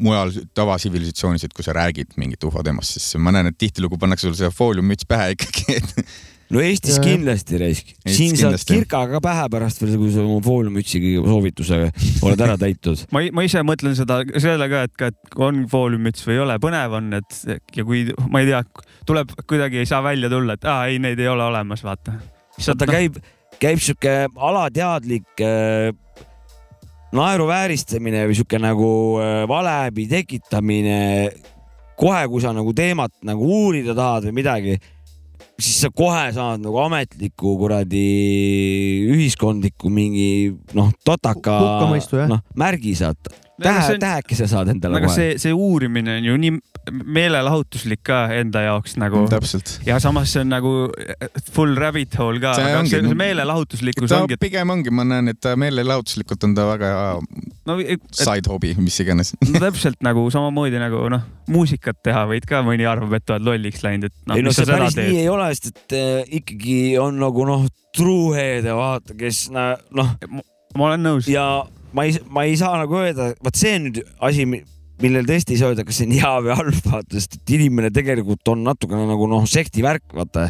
mujal tavasivilisatsioonis, et kui sa räägid mingit ufo teemast, siis ma näen, et tihtilugu pannakse sulle see fooliummüts pähe ikkagi, et no Eestis Ja- kindlasti raisk, siin saad kirkaga pähe pärast veel, kui sa oma fooliummütsiga soovitusega oled ära täitnud. ma, ma ise mõtlen seda, selle ka, et ka, et on fooliummüts või ei ole, põnev on, et ja kui ma ei tea, tuleb kuidagi ei saa välja tulla, et aa ei, neid ei ole olemas, vaata. vaata käib, käib sihuke alateadlik äh, naeruvääristamine või sihuke nagu äh, valehäbi tekitamine. kohe, kui sa nagu teemat nagu uurida tahad või midagi, siis sa kohe saad nagu ametliku kuradi ühiskondliku mingi noh, totaka noh märgi aga tähe tähekese saad endale aga kohe. see, see uurimine on ju nii meelelahutuslik ka enda jaoks nagu täpselt. ja samas see on nagu full rabbit hole ka, See ongi, see, no- see meelelahutuslikkus ta ongi, et pigem ongi, ma näen, et meelelahutuslikult on ta väga no, et, side hobby, mis iganes. no täpselt nagu samamoodi nagu noh, muusikat teha võid ka, mõni arvab, et oled lolliks läinud, et noh, ei no see päris nii ei ole, sest et äh, ikkagi on nagu noh, truuheede vaata, kes noh ma olen nõus. ja ma ei, ma ei saa nagu öelda, vot see on nüüd asi, millel tõesti ei saa öelda, kas see on hea või halb, vaata, sest et inimene tegelikult on natukene nagu noh, sekti värk, vaata.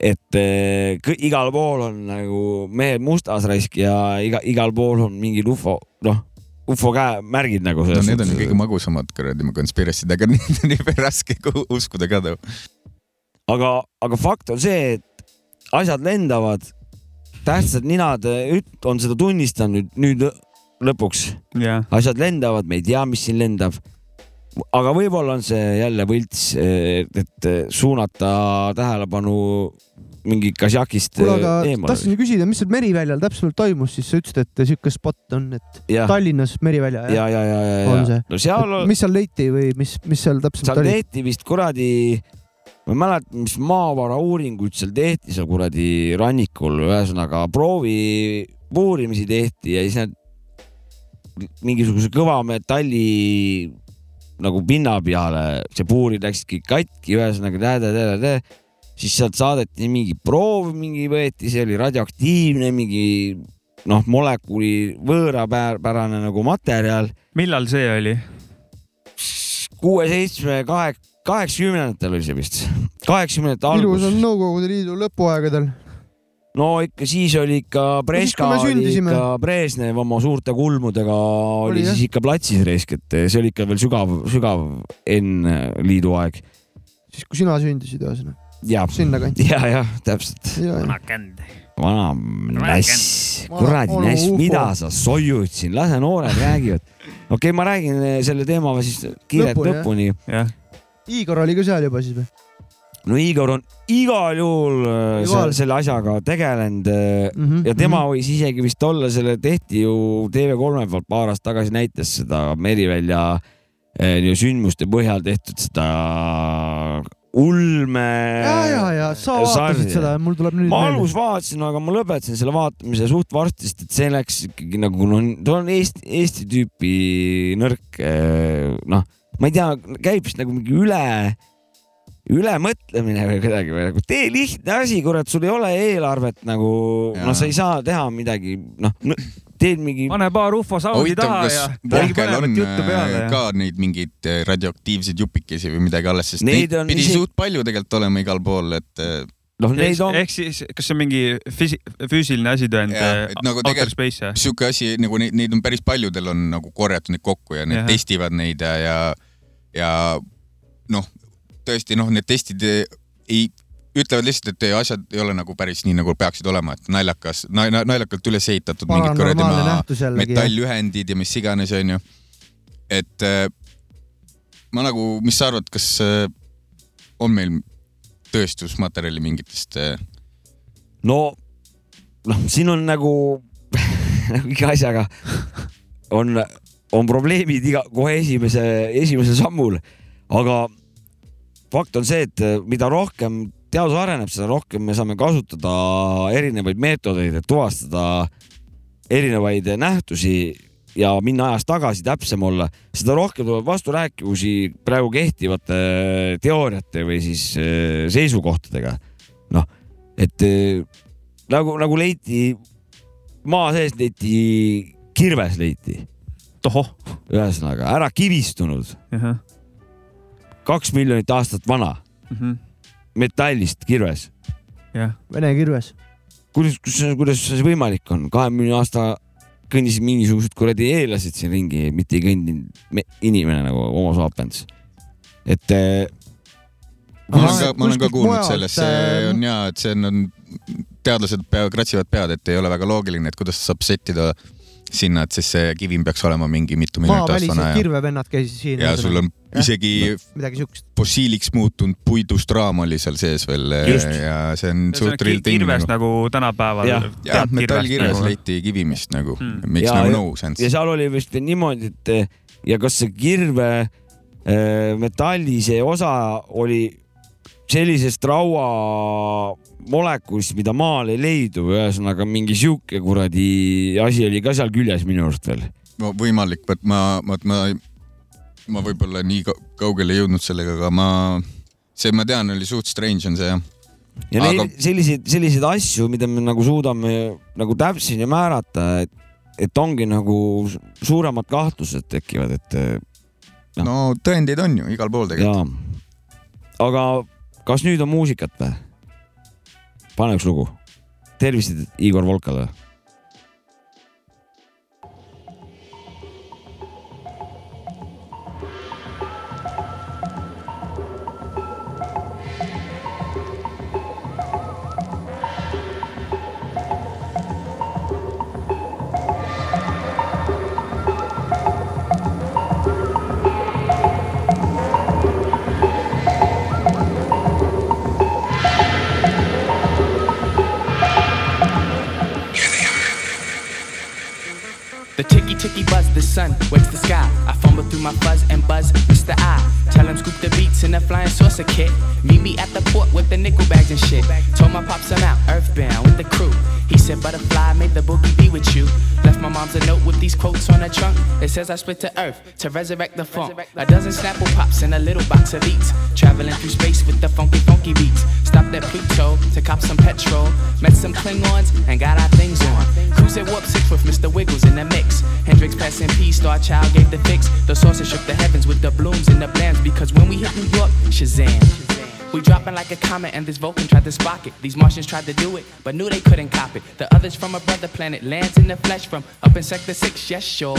et eh, kõ- igal pool on nagu mehed mustas raisk ja iga, igal pool on mingid ufo, noh, ufo käemärgid nagu. no need on kõige magusamad kuradi conspiracy'd, aga neid on jube raske ku- uskuda ka too. aga, aga fakt on see, et asjad lendavad, tähtsad ninad eh, on seda tunnistanud nüüd lõpuks. asjad lendavad, me ei tea, mis siin lendab. aga võib-olla on see jälle võlts, et suunata tähelepanu mingi Kasjakist kuule, aga eemal. tahtsin küsida, mis seal Meriväljal täpselt toimus, siis sa ütlesid, et siuke spot on, et Jah. Tallinnas Merivälja ja, ja, ja, ja, on ja see. no seal, mis seal leiti või mis, mis seal täpselt seal oli? tehti vist kuradi, ma ei mäleta, mis maavarauuringuid seal tehti seal kuradi rannikul, ühesõnaga proovi puurimisi tehti ja siis need mingisuguse kõva metalli nagu pinna peale, see puurid läksidki katki, ühesõnaga tä-tä-tä-tä, siis sealt saadeti mingi proov, mingi võeti, see oli radioaktiivne, mingi noh, molekuli võõrapärane nagu materjal. millal see oli? kuue, seitsme, kahe, kaheksakümnendatel oli see vist, kaheksakümnendate ilus algus. on Nõukogude Liidu lõpuaegadel. No ikka siis oli ikka Brežka ikka Brežnev oma suurte kulmudega oli, Oli, siis ikka platsis reisk, et see oli ikka veel sügav, sügav enne liidu aeg. siis, kui sina sündisid, ühesõnaga. ja, sinnakanti. ja, jah, täpselt. vana känd. vana nass, kuradi ufo. mida sa soiud siin, lase noored räägivad. okei okay,, ma räägin selle teema siis kiirelt Lõpuni, lõpuni. Igor oli ka seal juba siis või? No Igor on igal juhul äh, Igal. selle, asjaga tegelenud mm -hmm, ja tema mm -hmm. võis isegi vist olla, selle tehti ju TV3 poolt paar aastat tagasi näitas seda Merivälja eh, sündmuste põhjal tehtud seda ulme. ja, ja, ja sa vaatasid seda, mul tuleb nüüd ma alguses vaatasin, aga ma lõpetasin selle vaatamise suht varsti, sest et see läks ikkagi nagu noh, ta on Eesti, Eesti tüüpi nõrk. noh, ma ei tea, käib vist nagu mingi üle, ülemõtlemine või kuidagi või nagu tee lihtne asi, kurat, sul ei ole eelarvet nagu, noh, sa ei saa teha midagi, noh, teed mingi. pane paar ufo saudi taha ja on äh, ja ka neid mingeid äh, radioaktiivseid jupikesi või midagi alles, sest Neid neid, on pidi isi- suht palju tegelikult olema igal pool, et äh, noh, ehk, ehk siis, kas see on mingi füsi- füüsiline asitõend Jah, et nagu outer tegelikult space jah? sihuke asi nagu neid, neid on päris paljudel on nagu korjatud neid kokku ja need Jah. testivad neid ja, ja, ja noh, tõesti noh, need testid ei, ütlevad lihtsalt, et asjad ei ole nagu päris nii, nagu peaksid olema, et naljakas, naljakalt üles ehitatud mingid kuradi metallühendid ja mis iganes, onju. et äh, ma nagu, mis sa arvad, kas on meil tõestusmaterjali mingitest no noh, siin on nagu nagu iga asjaga on, on probleemid iga kohe esimese, esimesel sammul, aga fakt on see, et mida rohkem teadus areneb, seda rohkem me saame kasutada erinevaid meetodeid, et tuvastada erinevaid nähtusi ja minna ajas tagasi, täpsem olla, seda rohkem tuleb vasturääkivusi praegu kehtivate teooriate või siis eh, seisukohtadega. noh, et nagu, nagu leiti, maa sees leiti, kirves leiti. ühesõnaga ära kivistunud, kaks miljonit aastat vana, Mhm. metallist kirves. jah. Vene kirves. kuidas, kuidas, kuidas see võimalik on, kahekümne aasta kõndisid mingisugused kuradi eellased siin ringi, mitte ei kõndinud me- inimene nagu homo sapiens. et eh, ma olen ka, ma olen ka kuulnud sellest, see äh, on ja, et see on, on, teadlased pea, kratsivad pead, et ei ole väga loogiline, et kuidas saab settida sinna, et siis see kivim peaks olema mingi mitu miljonit ja, kirvevennad käisid siin. ja sul on isegi midagi siukest. fossiiliks muutunud puidust raam oli seal sees veel Just. ja see on suht real thing kirves nagu. nagu tänapäeval. Jah. metallkirves nagu. leiti kivimist nagu Hmm., makes Ja- nagu ja- no sense ja. seal oli vist veel niimoodi, et eh, ja kas see kirve eh, metalli see osa oli sellisest raua molekulist, mida maal ei leidu, ühesõnaga mingi sihuke kuradi asi oli ka seal küljes minu arust veel. no võimalik, vot ma, vot ma, ma võib-olla nii kau- kaugele ei jõudnud sellega, aga ma, see ma tean, oli suht strange on see jah. ja Aga- neid selliseid, selliseid asju, mida me nagu suudame nagu täpseni määrata, et, et ongi nagu su- suuremad kahtlused tekivad, et eh, no tõendeid on ju igal pool tegelikult. aga kas nüüd on muusikat või? pane üks lugu. tervised Igor Volkale. The sun wakes the sky. I fumble through my fuzz and buzz, Mr. I. Tell him scoop the beats in the flying saucer kit. Meet me at the port with the nickel bags and shit. Told my pops I'm out, earthbound with the crew. He said, Butterfly, made the boogie be with you. Left my mom's a note with these quotes on her trunk. It says I split to earth to resurrect the funk. A dozen Snapple pops and a little box of eats. Traveling through space with the funky, funky beats. Stopped at Pluto to cop some petrol. Met some Klingons and got our things on. Cruising warp six with Mr. Wiggles in the mix. Hendrix passing P, Star Child gave the fix. The saucer shook the heavens with the blooms and the blams. Because when we hit New York, Shazam. We dropping like a comet, and this Vulcan tried to spark it. These Martians tried to do it, but knew they couldn't cop it. The others from a brother planet lands in the flesh from up in Sector 6, yes, sure.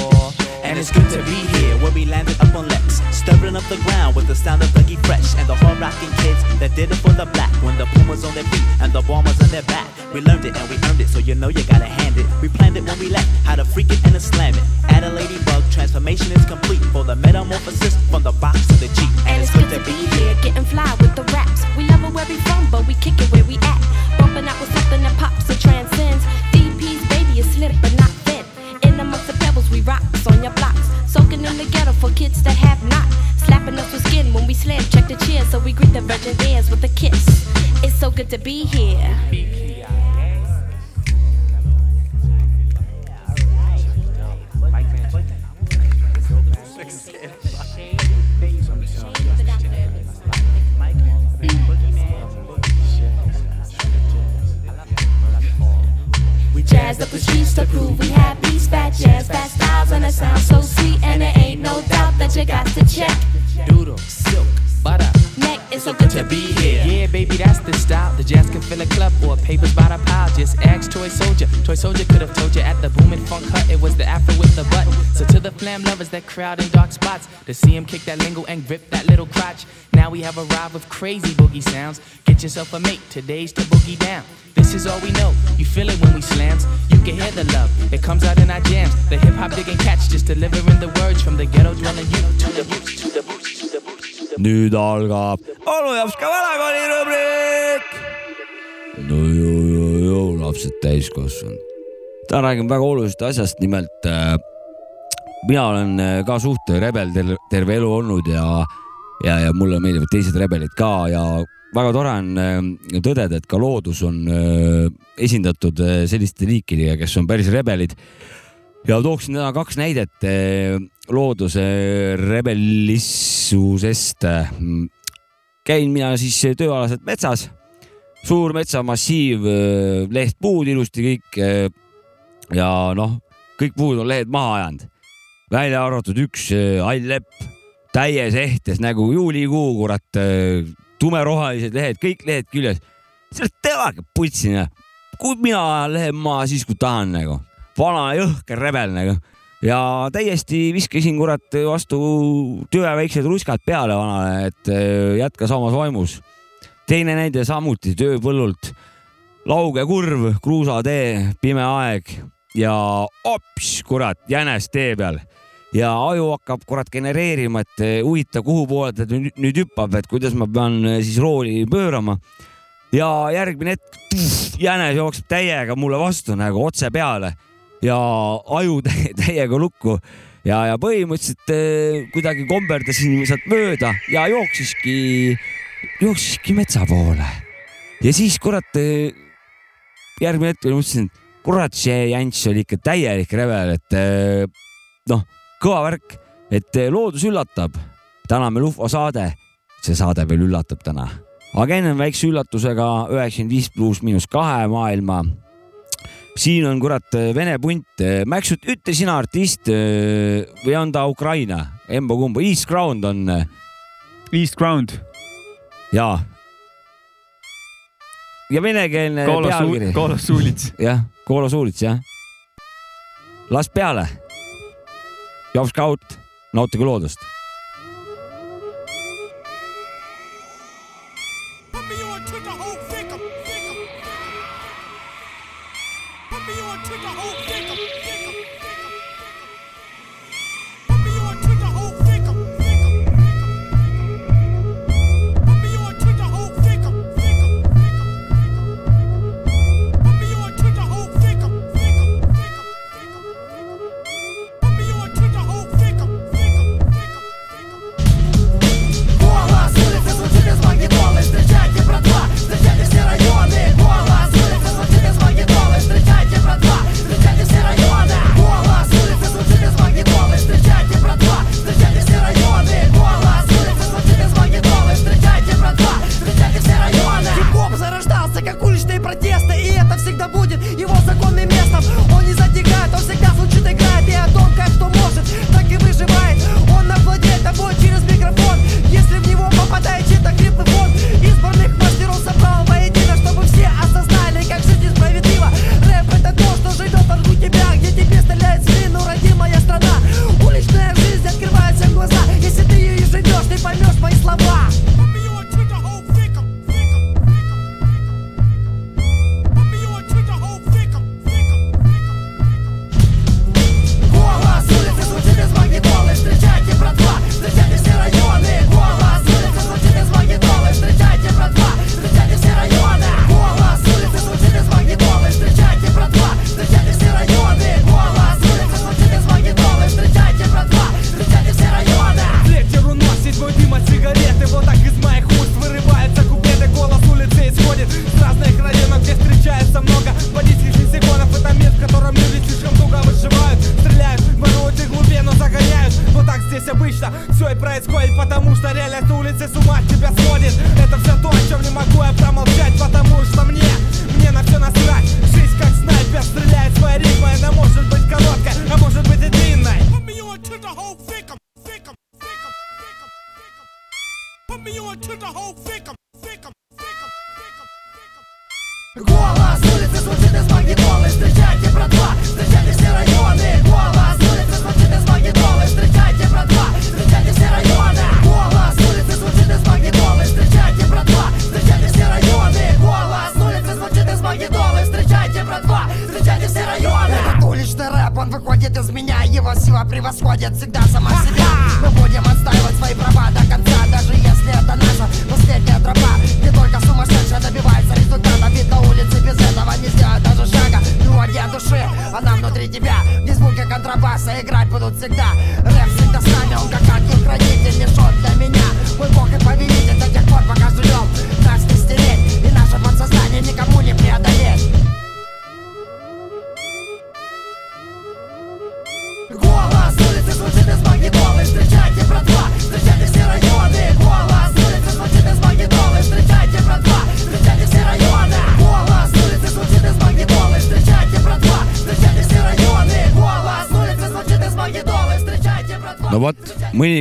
And it's good to be here. where we landed up on Lex, stirring up the ground with the sound of Dougie Fresh and the hard rocking kids that did it for the black. When the Pumas on their feet and the bombers on their back, we learned it and we earned it, so you know you gotta hand it. We planned it when we left, how to freak it and to slam it. Add a ladybug, transformation is complete for the metamorphosis from the box to the Jeep. And it's good to be here, getting fly with the raps. We love it where we from, but we kick it where we at. Bumping out with something that pops and transcends. DP's baby is slip, but not thin. In amongst the pebbles, we rocks on your blocks. Soaking in the ghetto for kids that have not. Slapping us with skin when we slam. Check the cheers, so we greet the virgin ears with a kiss. It's so good to be here. We jazzed up the streets to prove we have these fat jazz, fat styles, and it sounds so sweet. And there ain't no doubt that you got to check. Doodle, silk, butter. Neck, it's so good to be here. Yeah, baby, that's the style. The jazz can fill a club or papers by the pile. Just ask Toy Soldier. Toy Soldier could have told you at the Boomin' Funk Hut it was the afro with the butt. So to the flam lovers that crowd in dark spots, to see him kick that lingo and grip that little crotch. Now we have arrived with crazy boogie sounds. Get yourself a mate, today's to boogie down. This is all we know. You feel it when we slams. You can hear the love. It comes out in our jams. The hip hop digging cats just delivering the words from the ghetto dwelling youth the to the boots, to the boots. Nüüd algab onu jaoks ka vanakooli rubriik. no ju, ju, ju lapsed täiskasvanud. täna räägime väga olulisest asjast, nimelt äh, mina olen äh, ka suht rebel terve, terve elu olnud ja, ja, ja mulle meeldivad teised rebelid ka ja väga tore on äh, tõdeda, et ka loodus on äh, esindatud selliste liikidega, kes on päris rebelid ja tooksin täna kaks näidet eh, looduse rebellissusest. käin mina siis tööalaselt metsas, suur metsamassiiv, lehtpuud ilusti kõik. ja noh, kõik puud on lehed maha ajanud, välja arvatud üks eh, hall lepp, täies ehtes nagu juulikuu, kurat, tumerohelised lehed, kõik lehed küljes. sellest teevad putsi, kui mina ajan lehe maha siis, kui tahan nagu vana jõhker rebel nagu. Ja täiesti viskasin kurat vastu tüve väiksed ruskad peale vanale, et äh, jätka samas vaimus. teine näide samuti tööpõllult, lauge kurv, kruusatee, pime aeg ja hops, kurat, jänes tee peal. Ja aju hakkab kurat genereerima, et äh, huvitav, kuhu poole ta nüüd hüppab, et kuidas ma pean äh, siis rooli pöörama. Ja järgmine hetk jänes jookseb täiega mulle vastu nagu otse peale ja aju tä- täiega lukku ja, ja põhimõtteliselt eh, kuidagi komberdasin sealt mööda ja jooksiski, jooksiski metsa poole. ja siis kurat, järgmine hetk mõtlesin, kurat, see jänts oli ikka täielik rebel, et eh, noh, kõva värk, et eh, loodus üllatab. täna meil ufo saade, see saade veel üllatab täna, aga ennem väikse üllatusega üheksakümmend viis pluss miinus kahe maailma siin on kurat vene punt, Mäksut, ütle sina artist eh, või on ta Ukraina, emba-kumba, East Ground on. East Ground. jaa. ja venekeelne pealkiri. Koolo Suulits. jah, Koolo Suulits jah. las peale. Jovs Kaut, nautige loodust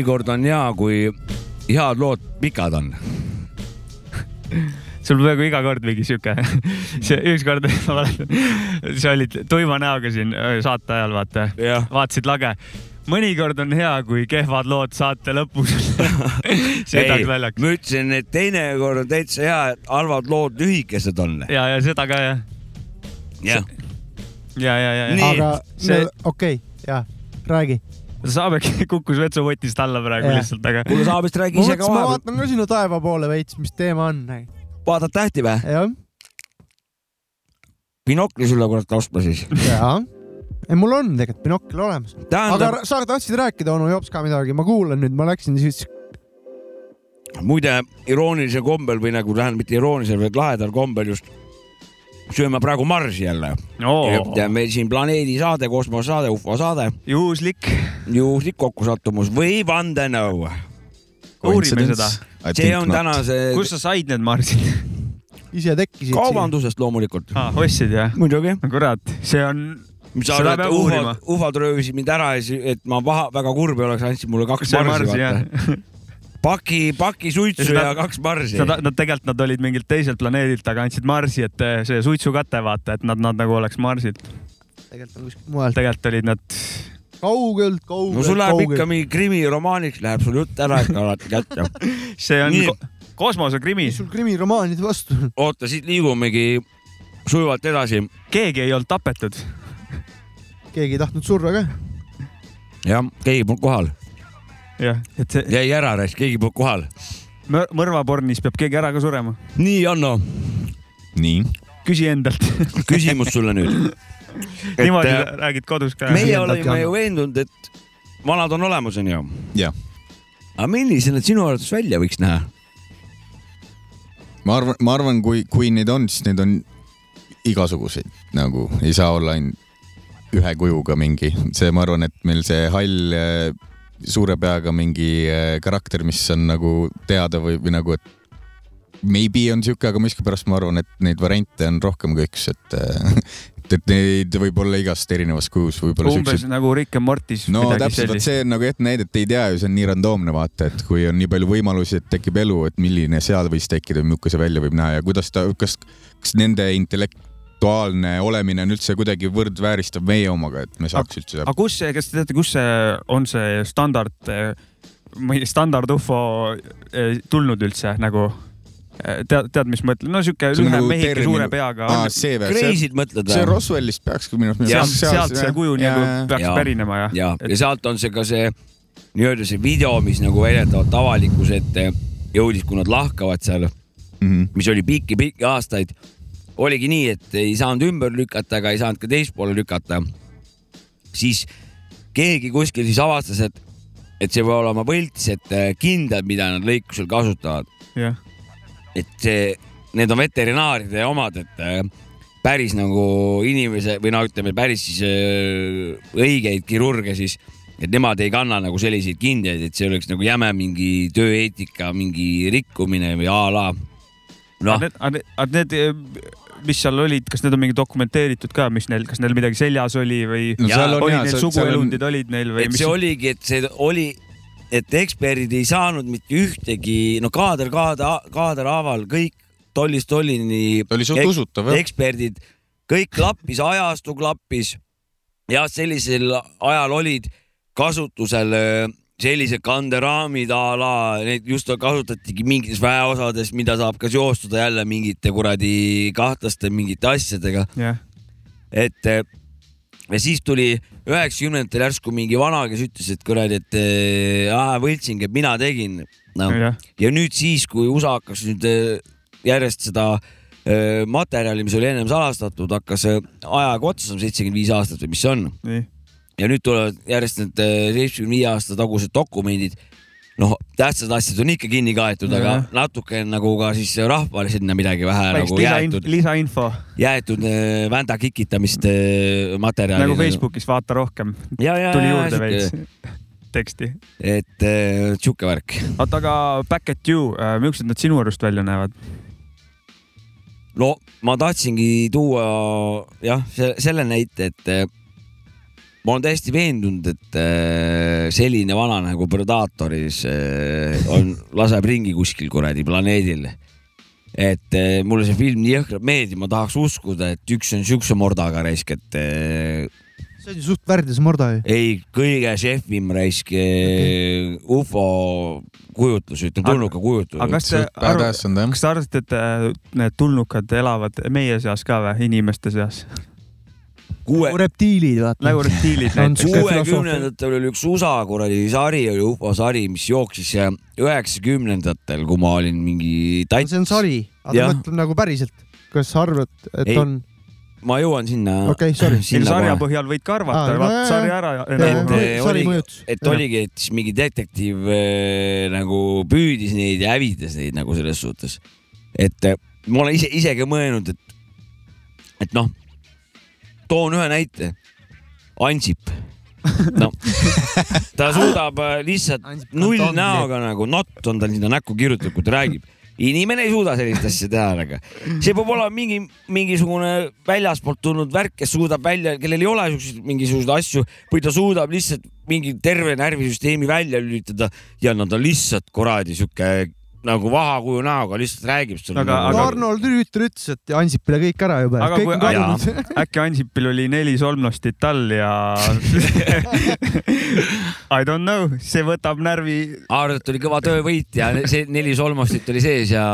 mõnikord on hea, kui head lood pikad on. sul peaaegu iga kord mingi sihuke, see ükskord ma mäletan, sa olid tuima näoga siin saate ajal, vaata, vaatasid lage. mõnikord on hea, kui kehvad lood saate lõpus sedaks väljaks. ma ütlesin, et teinekord on täitsa hea, et halvad lood lühikesed on. ja, ja seda ka jah. jah. ja, ja, ja, ja. aga see okei okay,, ja räägi. Saabek kukkus vetsuvotist alla praegu Jah. lihtsalt, aga. kuule, Saabest räägi ma ise ka mõtlesin, ma vahepeal. vaatan ka sinna taeva poole veits, mis teema on. vaatad tähti või? jah, binokli sulle kurat ostma siis. jaa. ei, mul on tegelikult binokkel olemas. Tähendab- aga sa tahtsid rääkida, onu Jops ka midagi, ma kuulan nüüd, ma läksin siis. muide, iroonilisel kombel või nagu tähendab mitte iroonilisel, vaid lahedal kombel just sööme praegu Marsi jälle Oo. ja meil siin planeedi saade, kosmosesaade, ufo saade. juhuslik. juhuslik kokkusattumus või vandenõu. uurime seda. see on tänase. kust sa said need marsid? ise tekkisid. kaubandusest loomulikult. aa, ostsid jah? muidugi. kurat, see on, mis sa arvad, et. ufod, ufod röövisid mind ära ja siis, et ma paha, väga kurb ei oleks, andsid mulle kaks see marsi, vaata.. paki, paki suitsu ja kaks marsi. Nad, nad tegelikult nad olid mingilt teiselt planeedilt, aga andsid marsi, et eh, see suitsukate vaata, et nad, nad nagu oleks marsilt. tegelikult on kuskilt mujalt. tegelikult olid nad. kaugelt, kaugelt. no sul läheb ikka mingi krimiromaaniks läheb sul jutt ära ikka alati kätte. see on ko kosmosekrimi. sul krimiromaanide vastu oota, siit liigumegi sujuvalt edasi. keegi ei olnud tapetud. keegi ei tahtnud surra ka. jah, keegi polnud kohal. jah, et see jäi ära, keegi polnud kohal. mõ- mõrvapornis peab keegi ära ka surema. nii, Anno, nii. küsi endalt. küsimus sulle nüüd. niimoodi äh, räägid kodus ka. meie olime ju veendunud, et vanad on olemas, onju. jah. aga millised need sinu arvates välja võiks näha? ma arvan, ma arvan, kui, kui neid on, siis neid on igasuguseid nagu ei saa olla ainult ühe kujuga mingi, see, ma arvan, et meil see hall äh, suure peaga mingi äh, karakter, mis on nagu teada või, või nagu, et maybe on sihuke, aga miskipärast ma arvan, et neid variante on rohkem kui üks, et et, et neid võib olla igast erinevas kujus, võib-olla umbes siuksed nagu Rick and Mortis. no täpselt, vot see on nagu ette näidata ei tea ju, see on nii randoomne vaata, et kui on nii palju võimalusi, et tekib elu, et milline seal võis tekkida, milline see välja võib näha ja kuidas ta, kas, kas nende intellektuaalne olemine on üldse kuidagi võrdvääristav meie omaga, et me saaks üldse aga kus see, kas te teate, kus see on see standard, või standard ufo eh, tulnud üldse nagu? tead, tead, mis ma mõtlen, no on lühem nagu mehike termin- suure peaga. Või? Kreisid mõtled see? Roswellist peakski minu arust. sealt, see kuju nagu peaks pärinema jah ja, ja sealt on see ka see nii-öelda see video, mis nagu väidetavalt avalikkuse ette jõudis, kui nad lahkavad seal mm, Mhm. mis oli pikki-pikki aastaid. Oligi nii, et ei saanud ümber lükata, aga ei saanud ka teispoole lükata. siis keegi kuskil siis avastas, et, et see peab olema võlts, et äh, kindad, mida nad lõikusel kasutavad. jah, et see, need on veterinaaride omad, et äh, päris nagu inimese või no ütleme, päris siis äh, õigeid kirurge siis et nemad ei kanna nagu selliseid kindaid, et see oleks nagu jäme mingi tööeetika mingi rikkumine või a la. noh, aga need- aga need, mis seal olid, kas need on mingi dokumenteeritud ka, mis neil, kas neil midagi seljas oli või No olid jaa, neil suguelundid olid neil või et mis see? oligi, et see oli, et eksperdid ei saanud mitte ühtegi, no kaader, kaader, kaaderhaaval kõik tollist tollini. Ta oli suht usutav, jah. eksperdid, kõik klappis, ajastu klappis. jah, sellisel ajal olid kasutusel öö, sellised kanderaamid a la, neid just kasutatigi mingites väeosades, mida saab ka seostada jälle mingite kuradi kahtlaste mingite asjadega jah, et eh, ja siis tuli üheksakümnendatel järsku mingi vana, kes ütles, et kuradi, et aa, võltsing, et mina tegin no.. Jah. ja nüüd siis, kui USA hakkas nüüd eh, järjest seda eh, materjali, mis oli ennem salastatud, hakkas ajaga otsa saama, seitsekümmend viis aastat või mis see on. nii. Ja nüüd tulevad järjest need eh, seitsmekümne viie aasta tagused dokumendid. noh, tähtsad asjad on ikka kinni kaetud, aga natuke on nagu ka siis rahvale sinna midagi vähe väikest nagu jäetud, lisainfo jäetud eh, vända kikitamist eh, materjali. nagu Facebookis vaata rohkem. Tuli juurde veits teksti. et äh, sihuke värk. oota, aga Back at you, millised nad sinu arust välja näevad? no ma tahtsingi tuua jah, selle näite, et äh, ma olen täiesti veendunud, et äh, selline vana nagu Predatoris äh, on, laseb ringi kuskil kuradi planeedil. et äh, mulle see film nii jõhkralt meeldib, ma tahaks uskuda, et üks on siukse mordaga raisk, et see on ju suht värdjas morda ju. ei, kõige šefim raisk okay. ufo kujutlus, ütleme tulnuka kujutlus. aga kas te arvate, kas te arvate, et need tulnukad elavad meie seas ka või, inimeste seas? kuue, reptiilid, vaata. nagu reptiilid näiteks. kuuekümnendatel oli üks USA kuradi sari, oli ufo sari, mis jooksis üheksakümnendatel, kui ma olin mingi tats. see on sari, aga ma mõtlen nagu päriselt, kas sa arvad, et Ei. on? ma jõuan sinna. Okei, sorry. selle sarja põhjal võid ka arvata no vaata sarja ära. et eh, mõjutus., et oligi, et siis mingi detektiiv eh, nagu püüdis neid ja hävitas neid nagu selles suhtes. et eh, ma olen ise, isegi mõelnud, et, et noh, toon ühe näite. Ansip. noh, ta suudab eh, lihtsalt null näoga nagu nott on tal sinna näkku kirjutatud, kui ta räägib inimene ei suuda sellist asja teha, aga see peab olema mingi, mingisugune väljaspoolt tulnud värk, kes suudab välja, kellel ei ole siukseid mingisuguseid asju või ta suudab lihtsalt mingi terve närvisüsteemi välja lülitada ja no ta lihtsalt kuradi sihuke nagu vahakuju näoga lihtsalt räägib sulle. Aga- aga- Arnold Rüütel ütles, et Ansipile kõik ära juba, aga kõik kui kadunud. äkki Ansipil oli neli solmnostit all ja I don't know, see võtab närvi. et oli kõva töövõit ja see neli solmostit oli sees ja.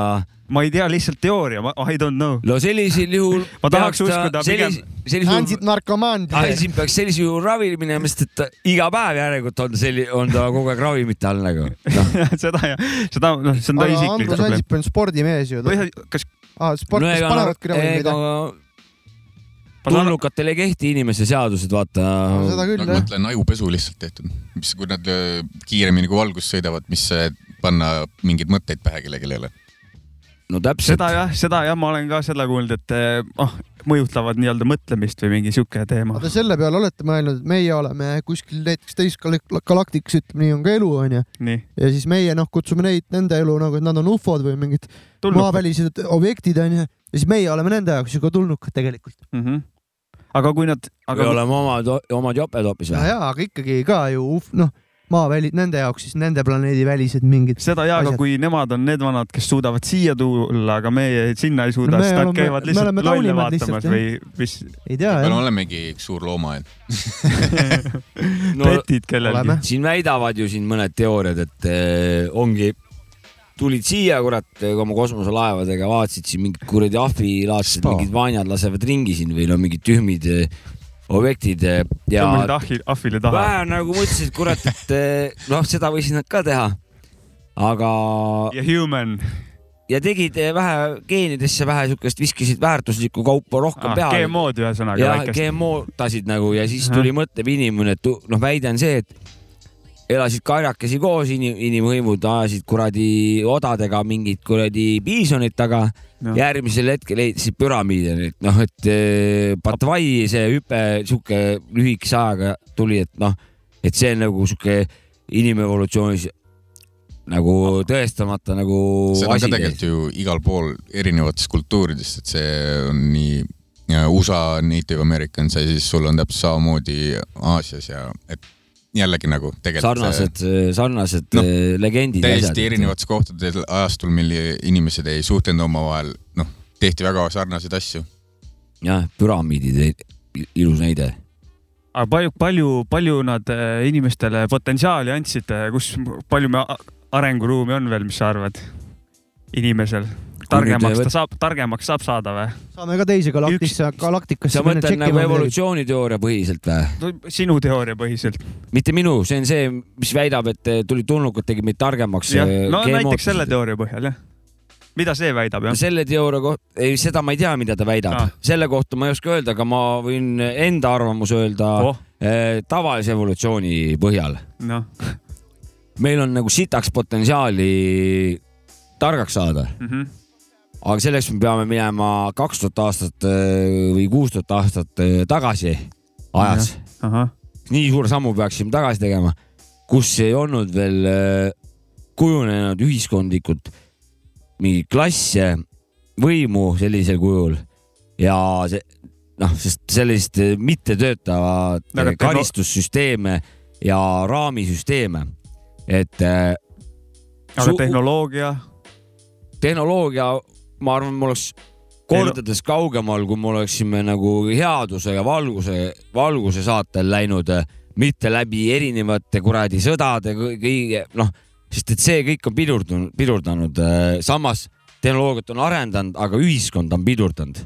Ma ei tea, lihtsalt teooria, I don't know. no sellisel juhul. ma tahaks uskuda pigem. sellisel Ansip narkomaan. Ansip peaks sellisel juhul ravile minema, sest et iga päev järelikult on selli-, on ta kogu aeg ravimite all nagu. seda ja seda, noh, see on ta isiklik Andrus probleem. Ansip on spordimees ju. või kas aa, sportlased ega- panevadki ravimeid ega jah? tulnukatele ei kehti inimese seadused, vaata. seda küll ma jah. mõtlen ajupesu lihtsalt tehtud, mis, kui nad öö, kiiremini kui valgus sõidavad, mis äh, panna mingeid mõtteid pähe kellelegi. No täpselt. seda jah, seda jah, ma olen ka seda kuulnud, et eh, noh, mõjutavad nii-öelda mõtlemist või mingi sihuke teema. aga selle peale olete mõelnud, et meie oleme kuskil näiteks teises gal- galaktikas, ütleme nii, on ka elu onju. ja siis meie noh, kutsume neid nende elu nagu, et nad on ufod või mingid Tulnukad. maavälised objektid onju. ja siis meie oleme nende jaoks ju ka tulnukad tegelikult. mm. -hmm. aga kui nad, või aga oleme omad, omad joped hoopis ja, või? ja aga ikkagi ka ju uf-, noh, maaväli-, nende jaoks siis nende planeedi välised mingid. seda ja, aga kui nemad on need vanad, kes suudavad siia tulla, aga meie sinna ei suuda No me siis nad oleme- käivad me lihtsalt lolle vaatamas lihtsalt, või mis ei tea me jah. olemegi üks suur loomaaed. no petid kellelgi siin väidavad ju siin mõned teooriad, et eh, ongi, tulid siia kurat oma kosmoselaevadega, vaatasid siin mingid kuradi ahvilaadsed Spa. mingid vaanjad lasevad ringi siin või no mingid tühmid eh, objektid eh, ja ahvile taha. vähe nagu mõtlesid, kurat, et eh, noh, seda võisid nad ka teha. aga, ja human ja tegid eh, vähe geenidesse vähe siukest, viskasid väärtuslikku kaupa rohkem ah,, peale. GMO-d ühesõnaga ja. GMO-tasid nagu ja siis tuli mõtlev inimene, et noh, väide on see, et elasid karjakesi koos inim,, inimhõimud ajasid kuradi odadega mingit kuradi piisonit taga ja järgmisel hetkel ehitasid püramiide, et noh, et eh, Patvai see hüpe sihuke lühikese ajaga tuli, et noh, et see on nagu sihuke inimevolutsioonis nagu tõestamata nagu see on ka tegelikult ju igal pool erinevates kultuurides, et see on nii USA Native Americans ja siis sul on täpselt samamoodi Aasias ja et jällegi nagu tegelikult sarnased, sarnased Noh, no, legendid. täiesti erinevates kohtades ajastul, mil inimesed ei suhtlenud omavahel, noh, tehti väga sarnaseid asju. jah, püramiidid, ilus näide. aga palju, palju, palju nad äh, inimestele potentsiaali andsid, kus, palju me arenguruumi on veel, mis sa arvad? inimesel, targemaks ta saab, targemaks saab saada või? saame ka teisi galaktisse, galaktikasse sa mõtled nagu evolutsiooniteooria põhiselt või? sinu teooria põhiselt. mitte minu, see on see, mis väidab, et tulid tulnukad, tegid meid targemaks. jah, no näiteks selle teooria põhjal jah. mida see väidab jah? selle teooria kohta, ei seda ma ei tea, mida ta väidab Ah. selle kohta ma ei oska öelda, aga ma võin enda arvamuse öelda Oh. eh, tavalise evolutsiooni põhjal. noh, meil on nagu sitaks potentsiaali targaks saada, Mhm. Aga selleks me peame minema kaks tuhat aastat eh, või kuus tuhat aastat eh, tagasi ajas. nii suure sammu peaksime tagasi tegema, kus ei olnud veel eh, kujunenud ühiskondlikult mingi klasse, võimu sellisel kujul. Ja see noh, sest sellist mittetöötavat karistussüsteeme ja raamisüsteeme, et aga Su- tehnoloogia, tehnoloogia, ma arvan, me oleks kordades kaugemal, kui me oleksime nagu headuse ja valguse, valguse saatel läinud, mitte läbi erinevate kuradi sõdade, kõige noh, sest et see kõik on pidurdunud, pidurdanud. samas tehnoloogiat on arendanud, aga ühiskond on pidurdanud.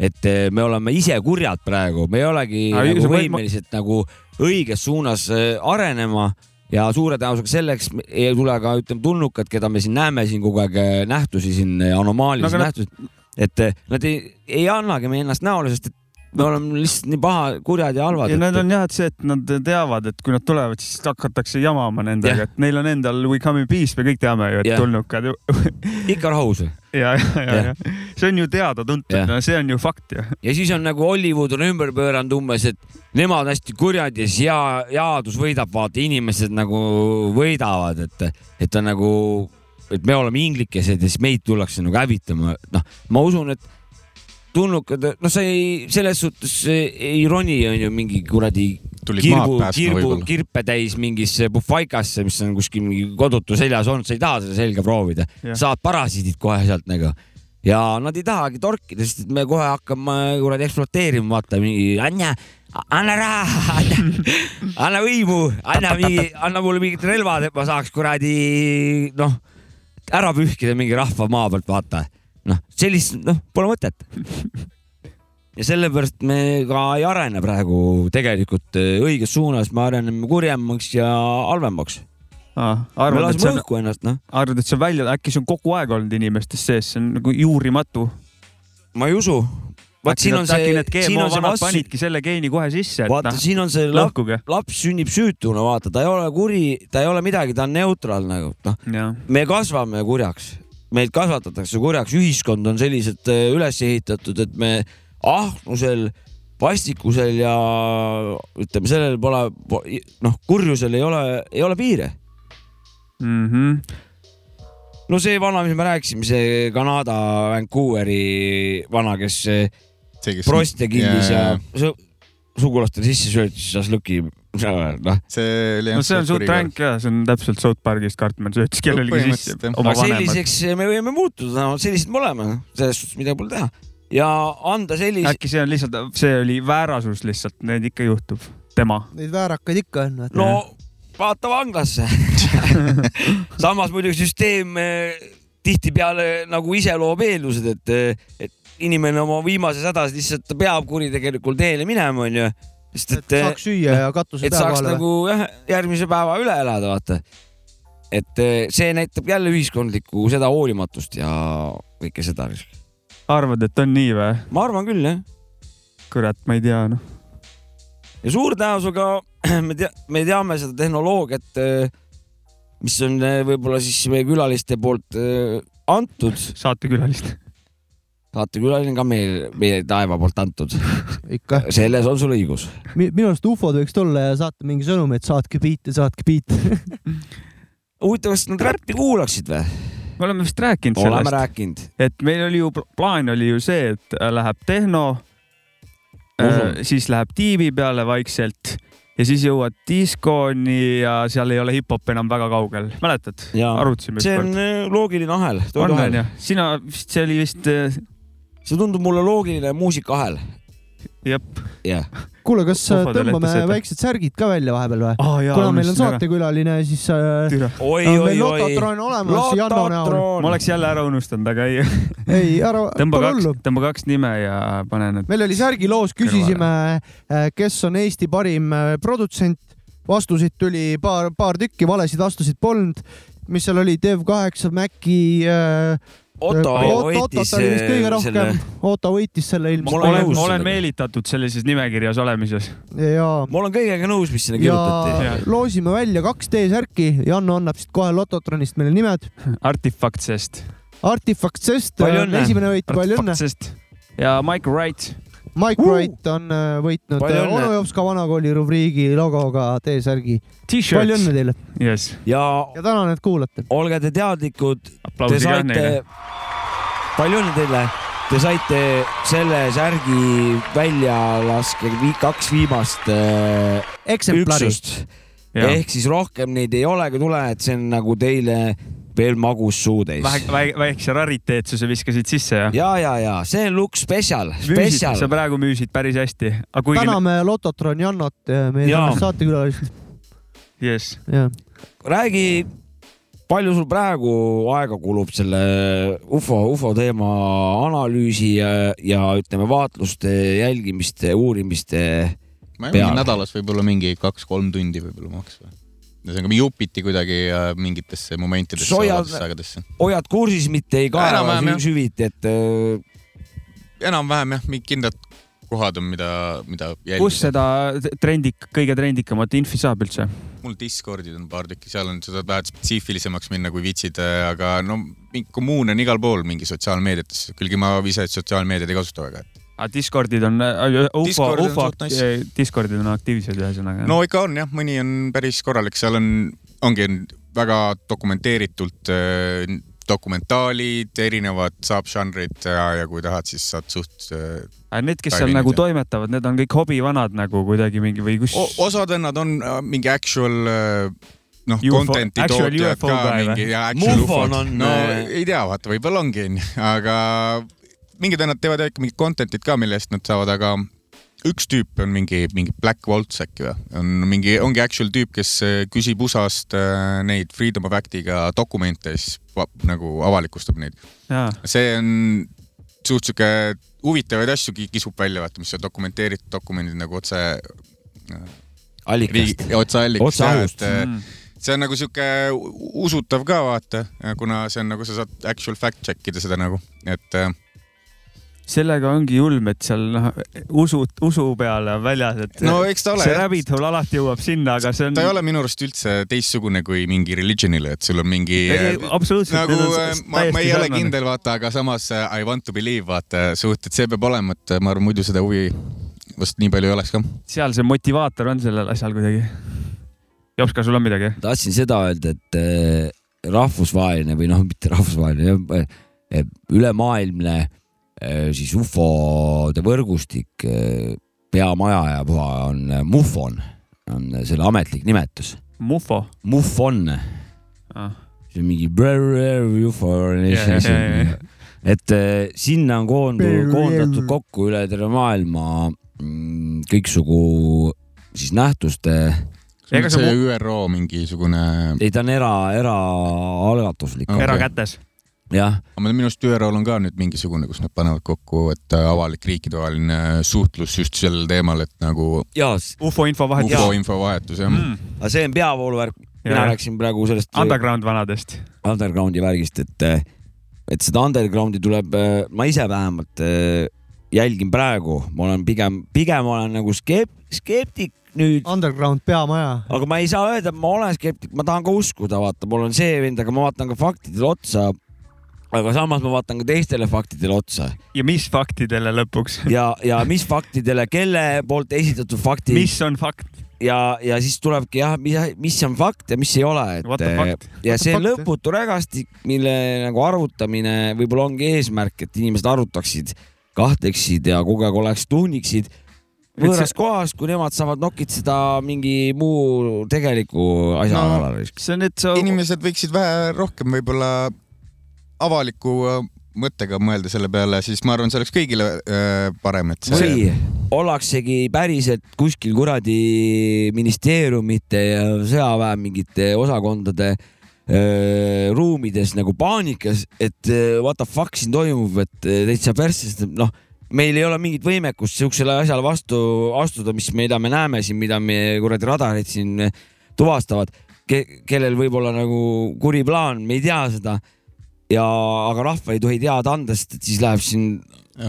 et eh, me oleme ise kurjad praegu, me ei olegi Aga nagu võimelised nagu õiges suunas eh, arenema ja suure tõenäosusega selleks ei tule ka ütleme tulnukad, keda me siin näeme siin kogu aeg eh, nähtusi siin anomaalilisi No nähtusi, et eh, nad ei, ei annagi meie ennast näole, sest et me oleme lihtsalt nii paha, kurjad ja halvad. ja need on jah, et see, et nad teavad, et kui nad tulevad, siis hakatakse jamama nendega, et neil on endal we come in peace, me kõik teame ju, et Jah. tulnukad ju. ikka rahus. ja, ja, ja, ja see on ju teada-tuntud Jah., no see on ju fakt ju. ja siis on nagu Hollywood on ümber pööranud umbes, et nemad on hästi kurjad ja siis hea, headus võidab, vaata inimesed nagu võidavad, et, et on nagu, et me oleme inglikesed ja siis meid tullakse nagu hävitama, noh, ma usun, et tulnukad, noh, see ei, selles suhtes ei roni on ju mingi kuradi kirbu kirbu, kirpe täis mingisse pufaikasse, mis on kuskil mingi kodutu seljas olnud, sa ei taha seda selga proovida. Saad parasiidid kohe sealt nagu. Ja nad ei tahagi torkida, sest me kohe hakkame kuradi ekspluateerima, vaata mingi anna, anna raha, anna, anna võimu, anna mingi, anna mulle mingid relvad, et ma saaks kuradi noh, ära pühkida mingi rahva maa pealt, vaata. noh, sellist, noh, pole mõtet. ja sellepärast me ka ei arene praegu tegelikult eh, õiges suunas, me areneme kurjemaks ja halvemaks. me arvad, et see on, ennast, noh. arvad, et see on välja, äkki see on kogu aeg olnud inimestes sees, see on nagu juurimatu. ma ei usu. vaat siin on see siin on see vastu, panidki selle geeni kohe sisse, et vaata, noh, siin on see lap, laps sünnib süütuna, vaata, ta ei ole kuri, ta ei ole midagi, ta on neutraal nagu, noh. me kasvame kurjaks, meid kasvatatakse kurjaks, ühiskond on selliselt äh, üles ehitatud, et me ahnusel, vastikusel ja ütleme, sellel pole, noh, kurjusel ei ole, ei ole piire mm. -hmm. no see vana, mis me rääkisime, see Kanada Vancouveri vana, kes kes- proste killis jaa, ja su- sugulastele sisse söötis šašlõki, noh. see oli no see on suht ränk ja see on täpselt South Parkist Cartman söötis kellelegi sisse aga selliseks me võime muutuda, no sellised me oleme, selles suhtes midagi pole teha ja anda sellise, äkki see on lihtsalt, see oli väärasus lihtsalt, need ikka juhtub, tema. Neid väärakaid ikka on. no vaata vanglasse. samas muidugi süsteem eh, tihtipeale nagu ise loob eeldused, et, et inimene oma viimases hädas lihtsalt peab kuritegelikul teele minema, onju. sest et. saaks süüa ja katuse et pea saaks kohale nagu jah, järgmise päeva üle elada, vaata. et eh, see näitab jälle ühiskondlikku seda hoolimatust ja kõike seda. arvad, et on nii või? ma arvan küll, jah. kurat, ma ei tea, noh. ja suure tõenäosusega me tea-, me teame seda tehnoloogiat, mis on eh, võib-olla siis meie külaliste poolt eh, antud. saatekülaliste. Saatekülaline ka meil, meie taeva poolt antud. selles on sul õigus. minu arust ufod võiks tulla ja saata mingi sõnumi, et saatke biite, saatke biite huvitav, kas nad räppi kuulaksid või? me oleme vist rääkinud oleme sellest. rääkinud. et meil oli ju, plaan oli ju see, et läheb tehno, siis läheb tiivi peale vaikselt ja siis jõuad diskoni ja seal ei ole hip-hop enam väga kaugel, mäletad? arutasime. see on äh, loogiline ahel. on, on ju, sina vist, see oli vist. See tundub mulle loogiline muusikaahel. jep. jah. kuule, kas äh, tõmbame väiksed särgid ka välja vahepeal või Ah, jaa, kuna meil on saatekülaline, siis äh, Oi, on oi, meil oi. Lototron olemas Janno näol. ma oleks jälle ära unustanud, aga ei. ei, ära, tõmba kaks tõmba kaks nime ja pane need. meil oli särgiloos, küsisime, kes on Eesti parim äh, produtsent. vastuseid tuli paar, paar tükki, valesid vastuseid polnud. mis seal oli, Dev8, Maci äh, Otto võitis, äh, selle-, Otto võitis selle ilmselt. olen, olen meelitatud sellises nimekirjas olemises. ja ma olen kõigega nõus, mis sinna ja kirjutati. loosime välja kaks D-särki, Janno annab siit kohe Lototronist meile nimed. Artifactsest. Artifactsest esimene võit, palju õnne. Ja Mike Wright. Mike Wright on äh, võitnud. Onu Jopska vanakooli rubriigi logoga T-särgi. Palju õnne teile yes.. ja, ja tänan, et kuulate. olge te teadlikud, te saite palju õnne teile, te saite selle särgi väljalaske vi, kaks viimast äh, Eksemplari. ehk siis rohkem neid ei olegi tule, et see on nagu teile veel magus suutäis. vähe, vähe, väikse rariteetsuse viskasid sisse ja. ja, ja, ja see on Lux Special, spetsial sa. praegu müüsid päris hästi. aga kuigi. täname Lototroni Jannot, meie Jaa. tänast saatekülalist. Yes. jah, räägi, palju sul praegu aega kulub selle ufo, ufo teema analüüsi ja, ja ütleme vaatluste jälgimiste, uurimiste ma ei tea, nädalas võib-olla mingi kaks-kolm tundi võib-olla maks või? Ühesõnaga jupiti kuidagi äh, mingitesse momentidesse, hoiad- hoiad kursis, mitte ei sü- süviti, et äh, enam-vähem jah, mingid kindlad kohad on, mida, mida jälgida. kus seda trendik, kõige trendikamat infi saab üldse? mul Discordid on paar tükki, seal on, sa saad vähe spetsiifilisemaks minna kui vitsid, aga no kommuun on igal pool mingi sotsiaalmeediates, kuigi ma ise sotsiaalmeediat ei kasuta väga. Aga Discordid on, ufo, Discord on ufo nice. Discordid on aktiivsed ühesõnaga. no ikka on jah, mõni on päris korralik, seal on, ongi on väga dokumenteeritult äh, dokumentaalid, erinevad subžanrid ja, ja kui tahad, siis saad suht äh, aga need, kes seal nagu toimetavad, need on kõik hobivanad nagu kuidagi mingi või kus? Osad vennad on äh, mingi actual äh, noh, UFO content'i tootjad UFO ka mingi ja actual ufod on,. no äh, ei tea, vaata, võib-olla ongi aga mingid vennad teevad ikka mingit content'it ka, mille eest nad saavad, aga üks tüüp on mingi, mingi Black Waltz äkki või, on mingi, ongi actual tüüp, kes äh, küsib USA-st äh, neid Freedom of Act'iga dokumente ja siis nagu avalikustab neid. see on suht sihuke huvitavaid asju ki- kisub välja, vaata, mis on dokumenteeritud dokumendid nagu otse. Allikast. otse allikast Otse äh, Mm. see on nagu sihuke usutav ka vaata, kuna see on nagu sa saad actual fact check ida seda nagu, et äh, sellega ongi julm, et seal noh, usu, usu peale on väljas, et No eks ta ole, see rabbit hole alati jõuab sinna, aga see on. ta ei ole minu arust üldse teistsugune kui mingi religion'ile, et sul on mingi. Ei, ei, absoluutselt, nagu äh, ma, ma ei ole kindel, vaata, aga samas äh, I want to believe, vaata suht, et see peab olema, et ma arvan, muidu seda huvi vast nii palju ei oleks ka. seal see motivaator on sellel asjal kuidagi. Jops, kas sul on midagi? tahtsin seda öelda, et äh, rahvusvaheline või noh, mitte rahvusvaheline, ülemaailmne äh, siis ufode võrgustik, peamaja ja puha on äh, MUFON, on selle ametlik nimetus. Mufo. MUFON, Ah. see on mingi UFO Ja, ja, ja, ja. et äh, sinna on koondu- koondatud kokku üle terve maailma mm, kõiksugu siis nähtuste Ega see ÜRO mingisugune. ei, ta on era, eraalgatuslik Okei. erakätes. Aga minu arust ÜRO-l on ka nüüd mingisugune, kus nad panevad kokku, et äh, avalik riikidevaheline suhtlus just sellel teemal, et nagu ufo info vahetus. ufo infovahetus jah mm.. aga see on peavooluvärk, mina rääkisin praegu sellest Underground vanadest. undergroundi värgist, et, et seda undergroundi tuleb, ma ise vähemalt äh, jälgin praegu, ma olen pigem, pigem olen nagu skep-, skeptik nüüd, Underground peamaja. aga ma ei saa öelda, et ma olen skeptik, ma tahan ka uskuda, vaata, mul on see vend, aga ma vaatan ka faktidele otsa. Aga samas ma vaatan ka teistele faktidele otsa ja mis faktidele lõpuks? ja, ja mis faktidele, kelle poolt esitatud faktid. mis on fakt? ja, ja siis tulebki jah, mis, mis on fakt ja mis ei ole, et What the fuck? ja see fuck? lõputu rägastik, mille nagu arvutamine võib-olla ongi eesmärk, et inimesed arvutaksid, kahtleksid ja kogu aeg oleks tuhniksid võõras kohas, kui nemad saavad nokitseda mingi muu tegeliku asja No, kallal. see on, et sa inimesed võiksid vähe rohkem võib-olla avaliku äh, mõttega mõelda selle peale, siis ma arvan, see oleks kõigile äh, parem, et see või ollaksegi päriselt kuskil kuradi ministeeriumite ja sõjaväe mingite osakondade öö, ruumides nagu paanikas, et what the fuck siin toimub, et täitsa persse, sest noh, meil ei ole mingit võimekust siuksele asjale vastu astuda, mis, mida me näeme siin, mida me kuradi radarid siin tuvastavad ke,, kellel võib olla nagu kuri plaan, me ei tea seda ja, aga rahva ei tohi teada anda, sest et siis läheb siin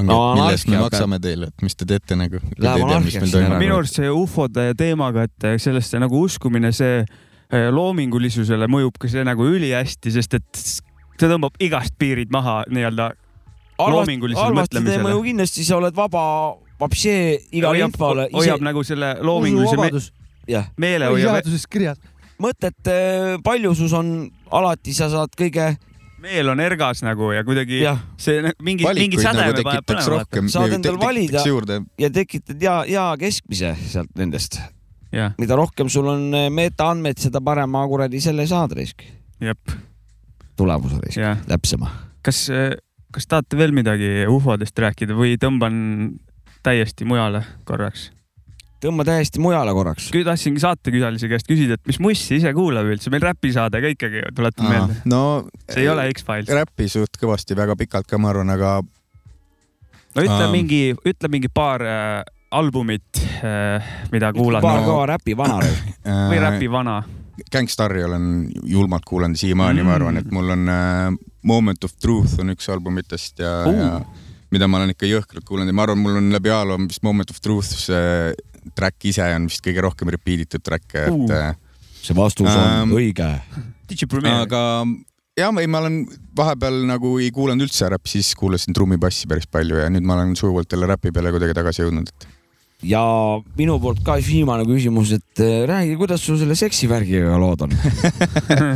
no, mille eest me maksame teile, et mis te teete nagu. Minu arust see ufode teemaga, et sellesse nagu uskumine, see eh, loomingulisusele mõjub ka see nagu ülihästi, sest et see tõmbab igast piirid maha nii-öelda loomingulisele mõtlemisele. kindlasti, sa oled vaba, vapsee igale infole. hoiab nagu selle loomingulise me usuvabadus, jah, meele hoiab, põhiseaduses kirjas. mõtete paljusus on alati, sa saad kõige, meel on ergas nagu ja kuidagi Jah. see mingi, mingi sädeme nagu paneb tekitaks põnema. rohkem, saad endal valida juurde. ja tekitad hea, hea keskmise sealt nendest. mida rohkem sul on metaandmeid, seda parema kuradi selle saad risk, jep, tulemuse risk, täpsema. kas, kas tahate veel midagi ufodest rääkida või tõmban täiesti mujale korraks? Tõmba täiesti mujale korraks. tahtsingi saatekülalise käest küsida, et mis mussi ise kuulab üldse, meil räpisaade ka ikkagi, tuletan meelde. no see ei ole X-Files. räppi suht kõvasti, väga pikalt ka, ma arvan, aga no ütle Aa. mingi, ütle mingi paar äh, albumit äh,, mida kuulad paar no, kõva räpi vana risk. või äh, räpi vana. Gangstari olen julmalt kuulanud siiamaani mm., ma arvan, et mul on äh, Moment of Truth on üks albumitest ja uh., ja mida ma olen ikka jõhkralt kuulanud ja ma arvan, mul on läbi ajaloo vist Moment of Truth see track ise on vist kõige rohkem repeat itud track, et uh. see vastus on Ähm, õige. Aga jah, ei, ma olen vahepeal nagu ei kuulanud üldse räppi, siis kuulasin trummipassi päris palju ja nüüd ma olen sujuvalt jälle räpi peale kuidagi tagasi jõudnud, et ja minu poolt ka siis viimane küsimus, et äh, räägi, kuidas sul selle seksivärgiga lood on?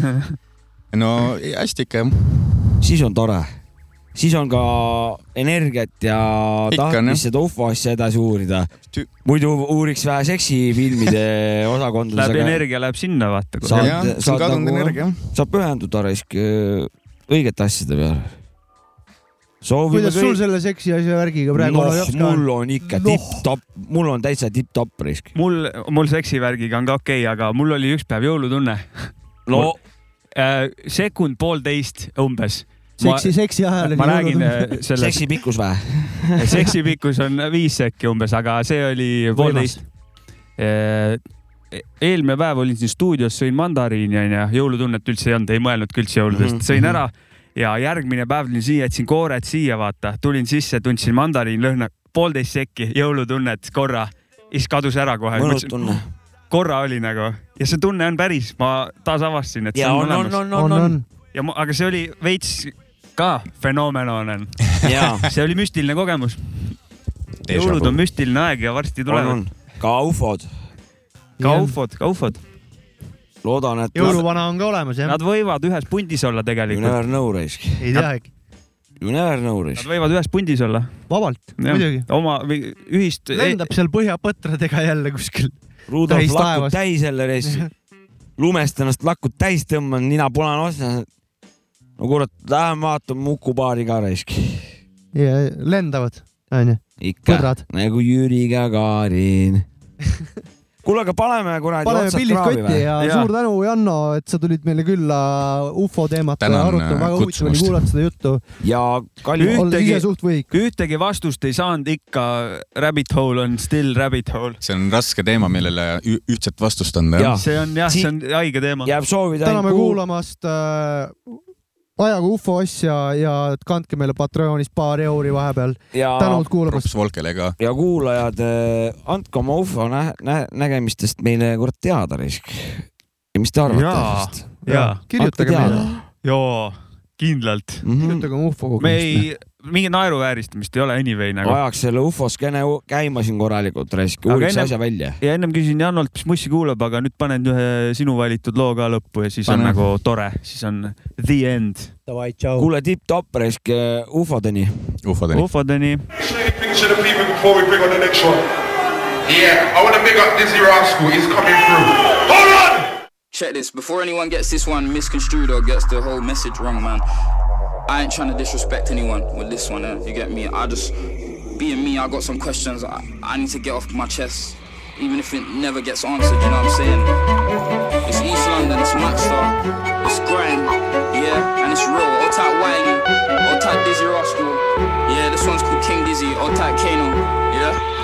no hästi ikka jah. siis on tore, siis on ka energiat ja tahtmist jah. seda ufo asja edasi uurida muidu uuriks vähe seksifilmide osakondades. Läheb energia läheb sinna, vaata. On kadunud nagu- energia. saab pühenduda raisk äh, õigete asjade peale. soovime kuidas sul selle seksi asja värgiga praegu noh on? mul on ikka Noh. tipp-topp, mul on täitsa tipp-topp risk. mul, mul seksivärgiga on ka okei okay,, aga mul oli üks päev jõulutunne. no äh, sekund-poolteist umbes. seksi, seksi ajal ma räägin äh, selle seksi pikkus vähe. seksi pikkus on viis sekki umbes, aga see oli poolteist. eelmine päev olin siin stuudios, sõin mandariini onju, jõulutunnet üldse ei olnud, ei mõelnudki üldse jõuludest, Mhm, sõin mhm. ära ja järgmine päev tulin siia, jätsin koored siia, vaata, tulin sisse, tundsin mandariinlõhna, poolteist sekki jõulutunnet korra, siis kadus ära kohe. mõnus tunne. korra oli nagu ja see tunne on päris, ma taas avastasin, et see ja on, on, on, olemas. on, on, on. ja ma, aga see oli veits ka fenomen. Jaa. see oli müstiline kogemus. jõulud on müstiline aeg ja varsti tulevad ka ufod. ka ufod, ka ufod. loodan, et. jõuluvana on ka olemas jah? Nad võivad ühes pundis olla You tegelikult. never know raisk. ei teagi. You never know Nad raisk. võivad ühes pundis olla. vabalt, muidugi. oma või ühist. lendab seal põhjapõtradega jälle kuskil. Rudolf taevas. täis jälle raisk. lumest ennast lakud täis tõmban, nina punane otsas. No kurat, lähme vaatame Muku baari ka raisk. lendavad, onju. ikka nagu Jüri Gagarin. kuule, aga paneme kuradi paneme pillid kotti ja, ja suur tänu, Janno, et sa tulid meile külla ufo teemat arutama, väga äh, huvitav oli kuulata seda juttu. ja suht võhik. ühtegi vastust ei saanud ikka. Rabbit hole on still rabbit hole. see on raske teema, millele ühtset vastust anda see on jah, see on haige teema. jääb soovida täname kuul- kuulamast äh,. Ajagu ufo asja ja kandke meile Patreonis paar euri vahepeal. ja tänud kuulamast. ja kuulajad, andke oma ufo nä nä nägemistest meile kurat teada raisk. ja mis te arvate Jaa. sellest? jaa, kirjutage meile. joo. kindlalt Mhm. kirjutage oma ufo me kogemust. ei, mingit naeruvääristamist ei ole anyway nagu. ajaks selle ufoskeene u- käima siin korralikult, raisk, uuriks asja välja. ja ennem küsin Janolt, mis mussi kuulab, aga nüüd panen ühe sinu valitud loo ka lõppu ja siis on Pane. nagu tore, siis on the end. Kuule, tipp-topp, raisk, ufodeni. ufodeni. ufodeni. On one. Yeah, I want to big up Dizzy Rascal. He's coming through. Hold on! Check this. Before anyone gets this one misconstrued or gets the whole message wrong, man, I ain't trying to disrespect anyone with this one. Eh? You get me? I just, being me, I got some questions I, I need to get off my chest, even if it never gets answered. You know what I'm saying? It's East London. It's Maxstar. It's grime. Yeah, and it's real. All type Wiley. All type Dizzy Rascal. Yeah, this one's called King Dizzy. All type Kano. Yeah.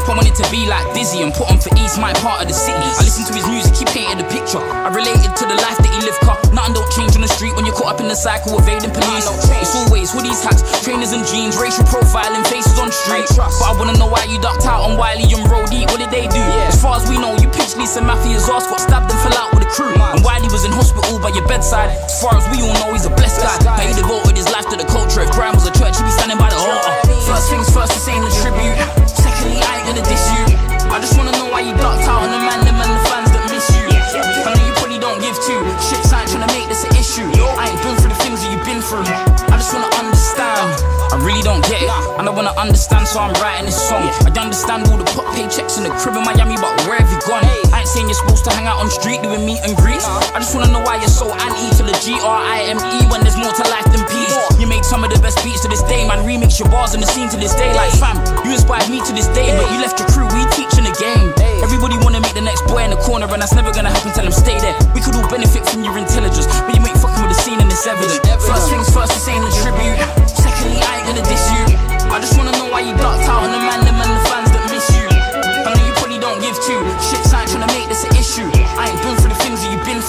You up, I wanted to be like Dizzy and put on for East, my part of the city. I listened to his music, he painted a picture. I related to the life that he lived, car. Nothing don't change on the street when you're caught up in the cycle, evading police. It's always hoodies, hats, trainers and jeans, racial profiling, faces on street. But I wanna know why you ducked out on Wiley and Roadie. What did they do? As far as we know, you pitched Lisa Mafia's ass, got stabbed and fell out with a crew. And Wiley was in hospital by your bedside. As far as we all know, he's a blessed guy. How he devoted life to the culture. If crime was a church, he'd be standing by the altar. First things first, this ain't a tribute. Secondly, I ain't gonna diss you. I just wanna know why you ducked out on the man, them and the fans that miss you. I know you probably don't give two shits. Ain't tryna make this an issue. I ain't been through the things that you've been through. I just wanna understand. I really don't get it. And I wanna understand, so I'm writing this song. I understand all the pot paychecks in the crib in Miami, but where have you gone? I saying you're supposed to hang out on street doing meet and greets. I just wanna know why you're so anti to the G R I M E when there's more to life than peace. You make some of the best beats to this day, man. Remix your bars in the scene to this day. Like fam, you inspired me to this day, but you left your crew. We teaching the game. Everybody wanna meet the next boy in the corner, and that's never gonna happen. Tell them stay there. We could all benefit from your intelligence, but you ain't fucking with the scene and it's evident. First things first, this ain't a tribute. Secondly, I ain't gonna diss you. I just wanna know why you ducked out on the man, the fans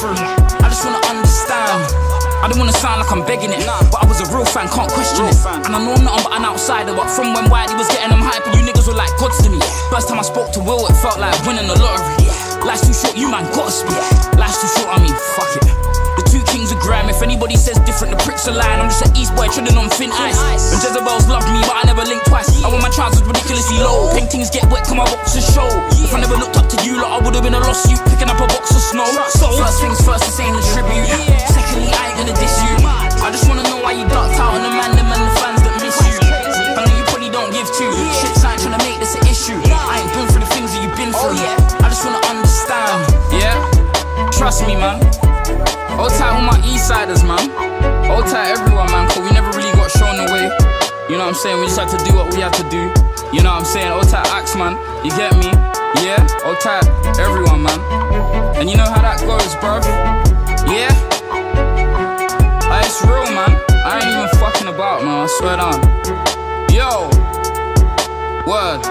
I just wanna understand. I don't wanna sound like I'm begging it, but I was a real fan, can't question it. And I know I'm nothing but an outsider, but from when Wiley was getting them hype, you niggas were like gods to me. First time I spoke to Will, it felt like winning the lottery. Life's too short, you man gotta speak. Life's too short, I mean, fuck it. Kings of grime. If anybody says different, the pricks are lying. I'm just an East boy treading on thin ice. And Jezebels love me, but I never linked twice. I wear my trousers ridiculously low. Paintings get wet, come my boxes show. If I never looked up to you, like I would have been a lost you picking up a box of snow. So first things first, this ain't a tribute. Secondly, I ain't gonna diss you. I just wanna know why you ducked out on the man, them and the fans that miss you. I know you probably don't give two shits. I ain't tryna make this an issue. I ain't been through the things that you've been through. I just wanna understand. Yeah, trust me, man. Old tight all my east siders, man. Old tight everywhere, man, cause we never really got shown the way. You know what I'm saying? We just had to do what we had to do. You know what I'm saying? Old tight axe, man. You get me? Yeah? Old tight everyone, man. And you know how that goes, bruv? Yeah? Like, it's real, man. I ain't even fucking about, man. I swear down. Yo! Word.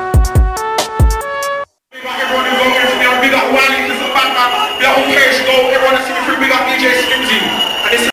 Everyone just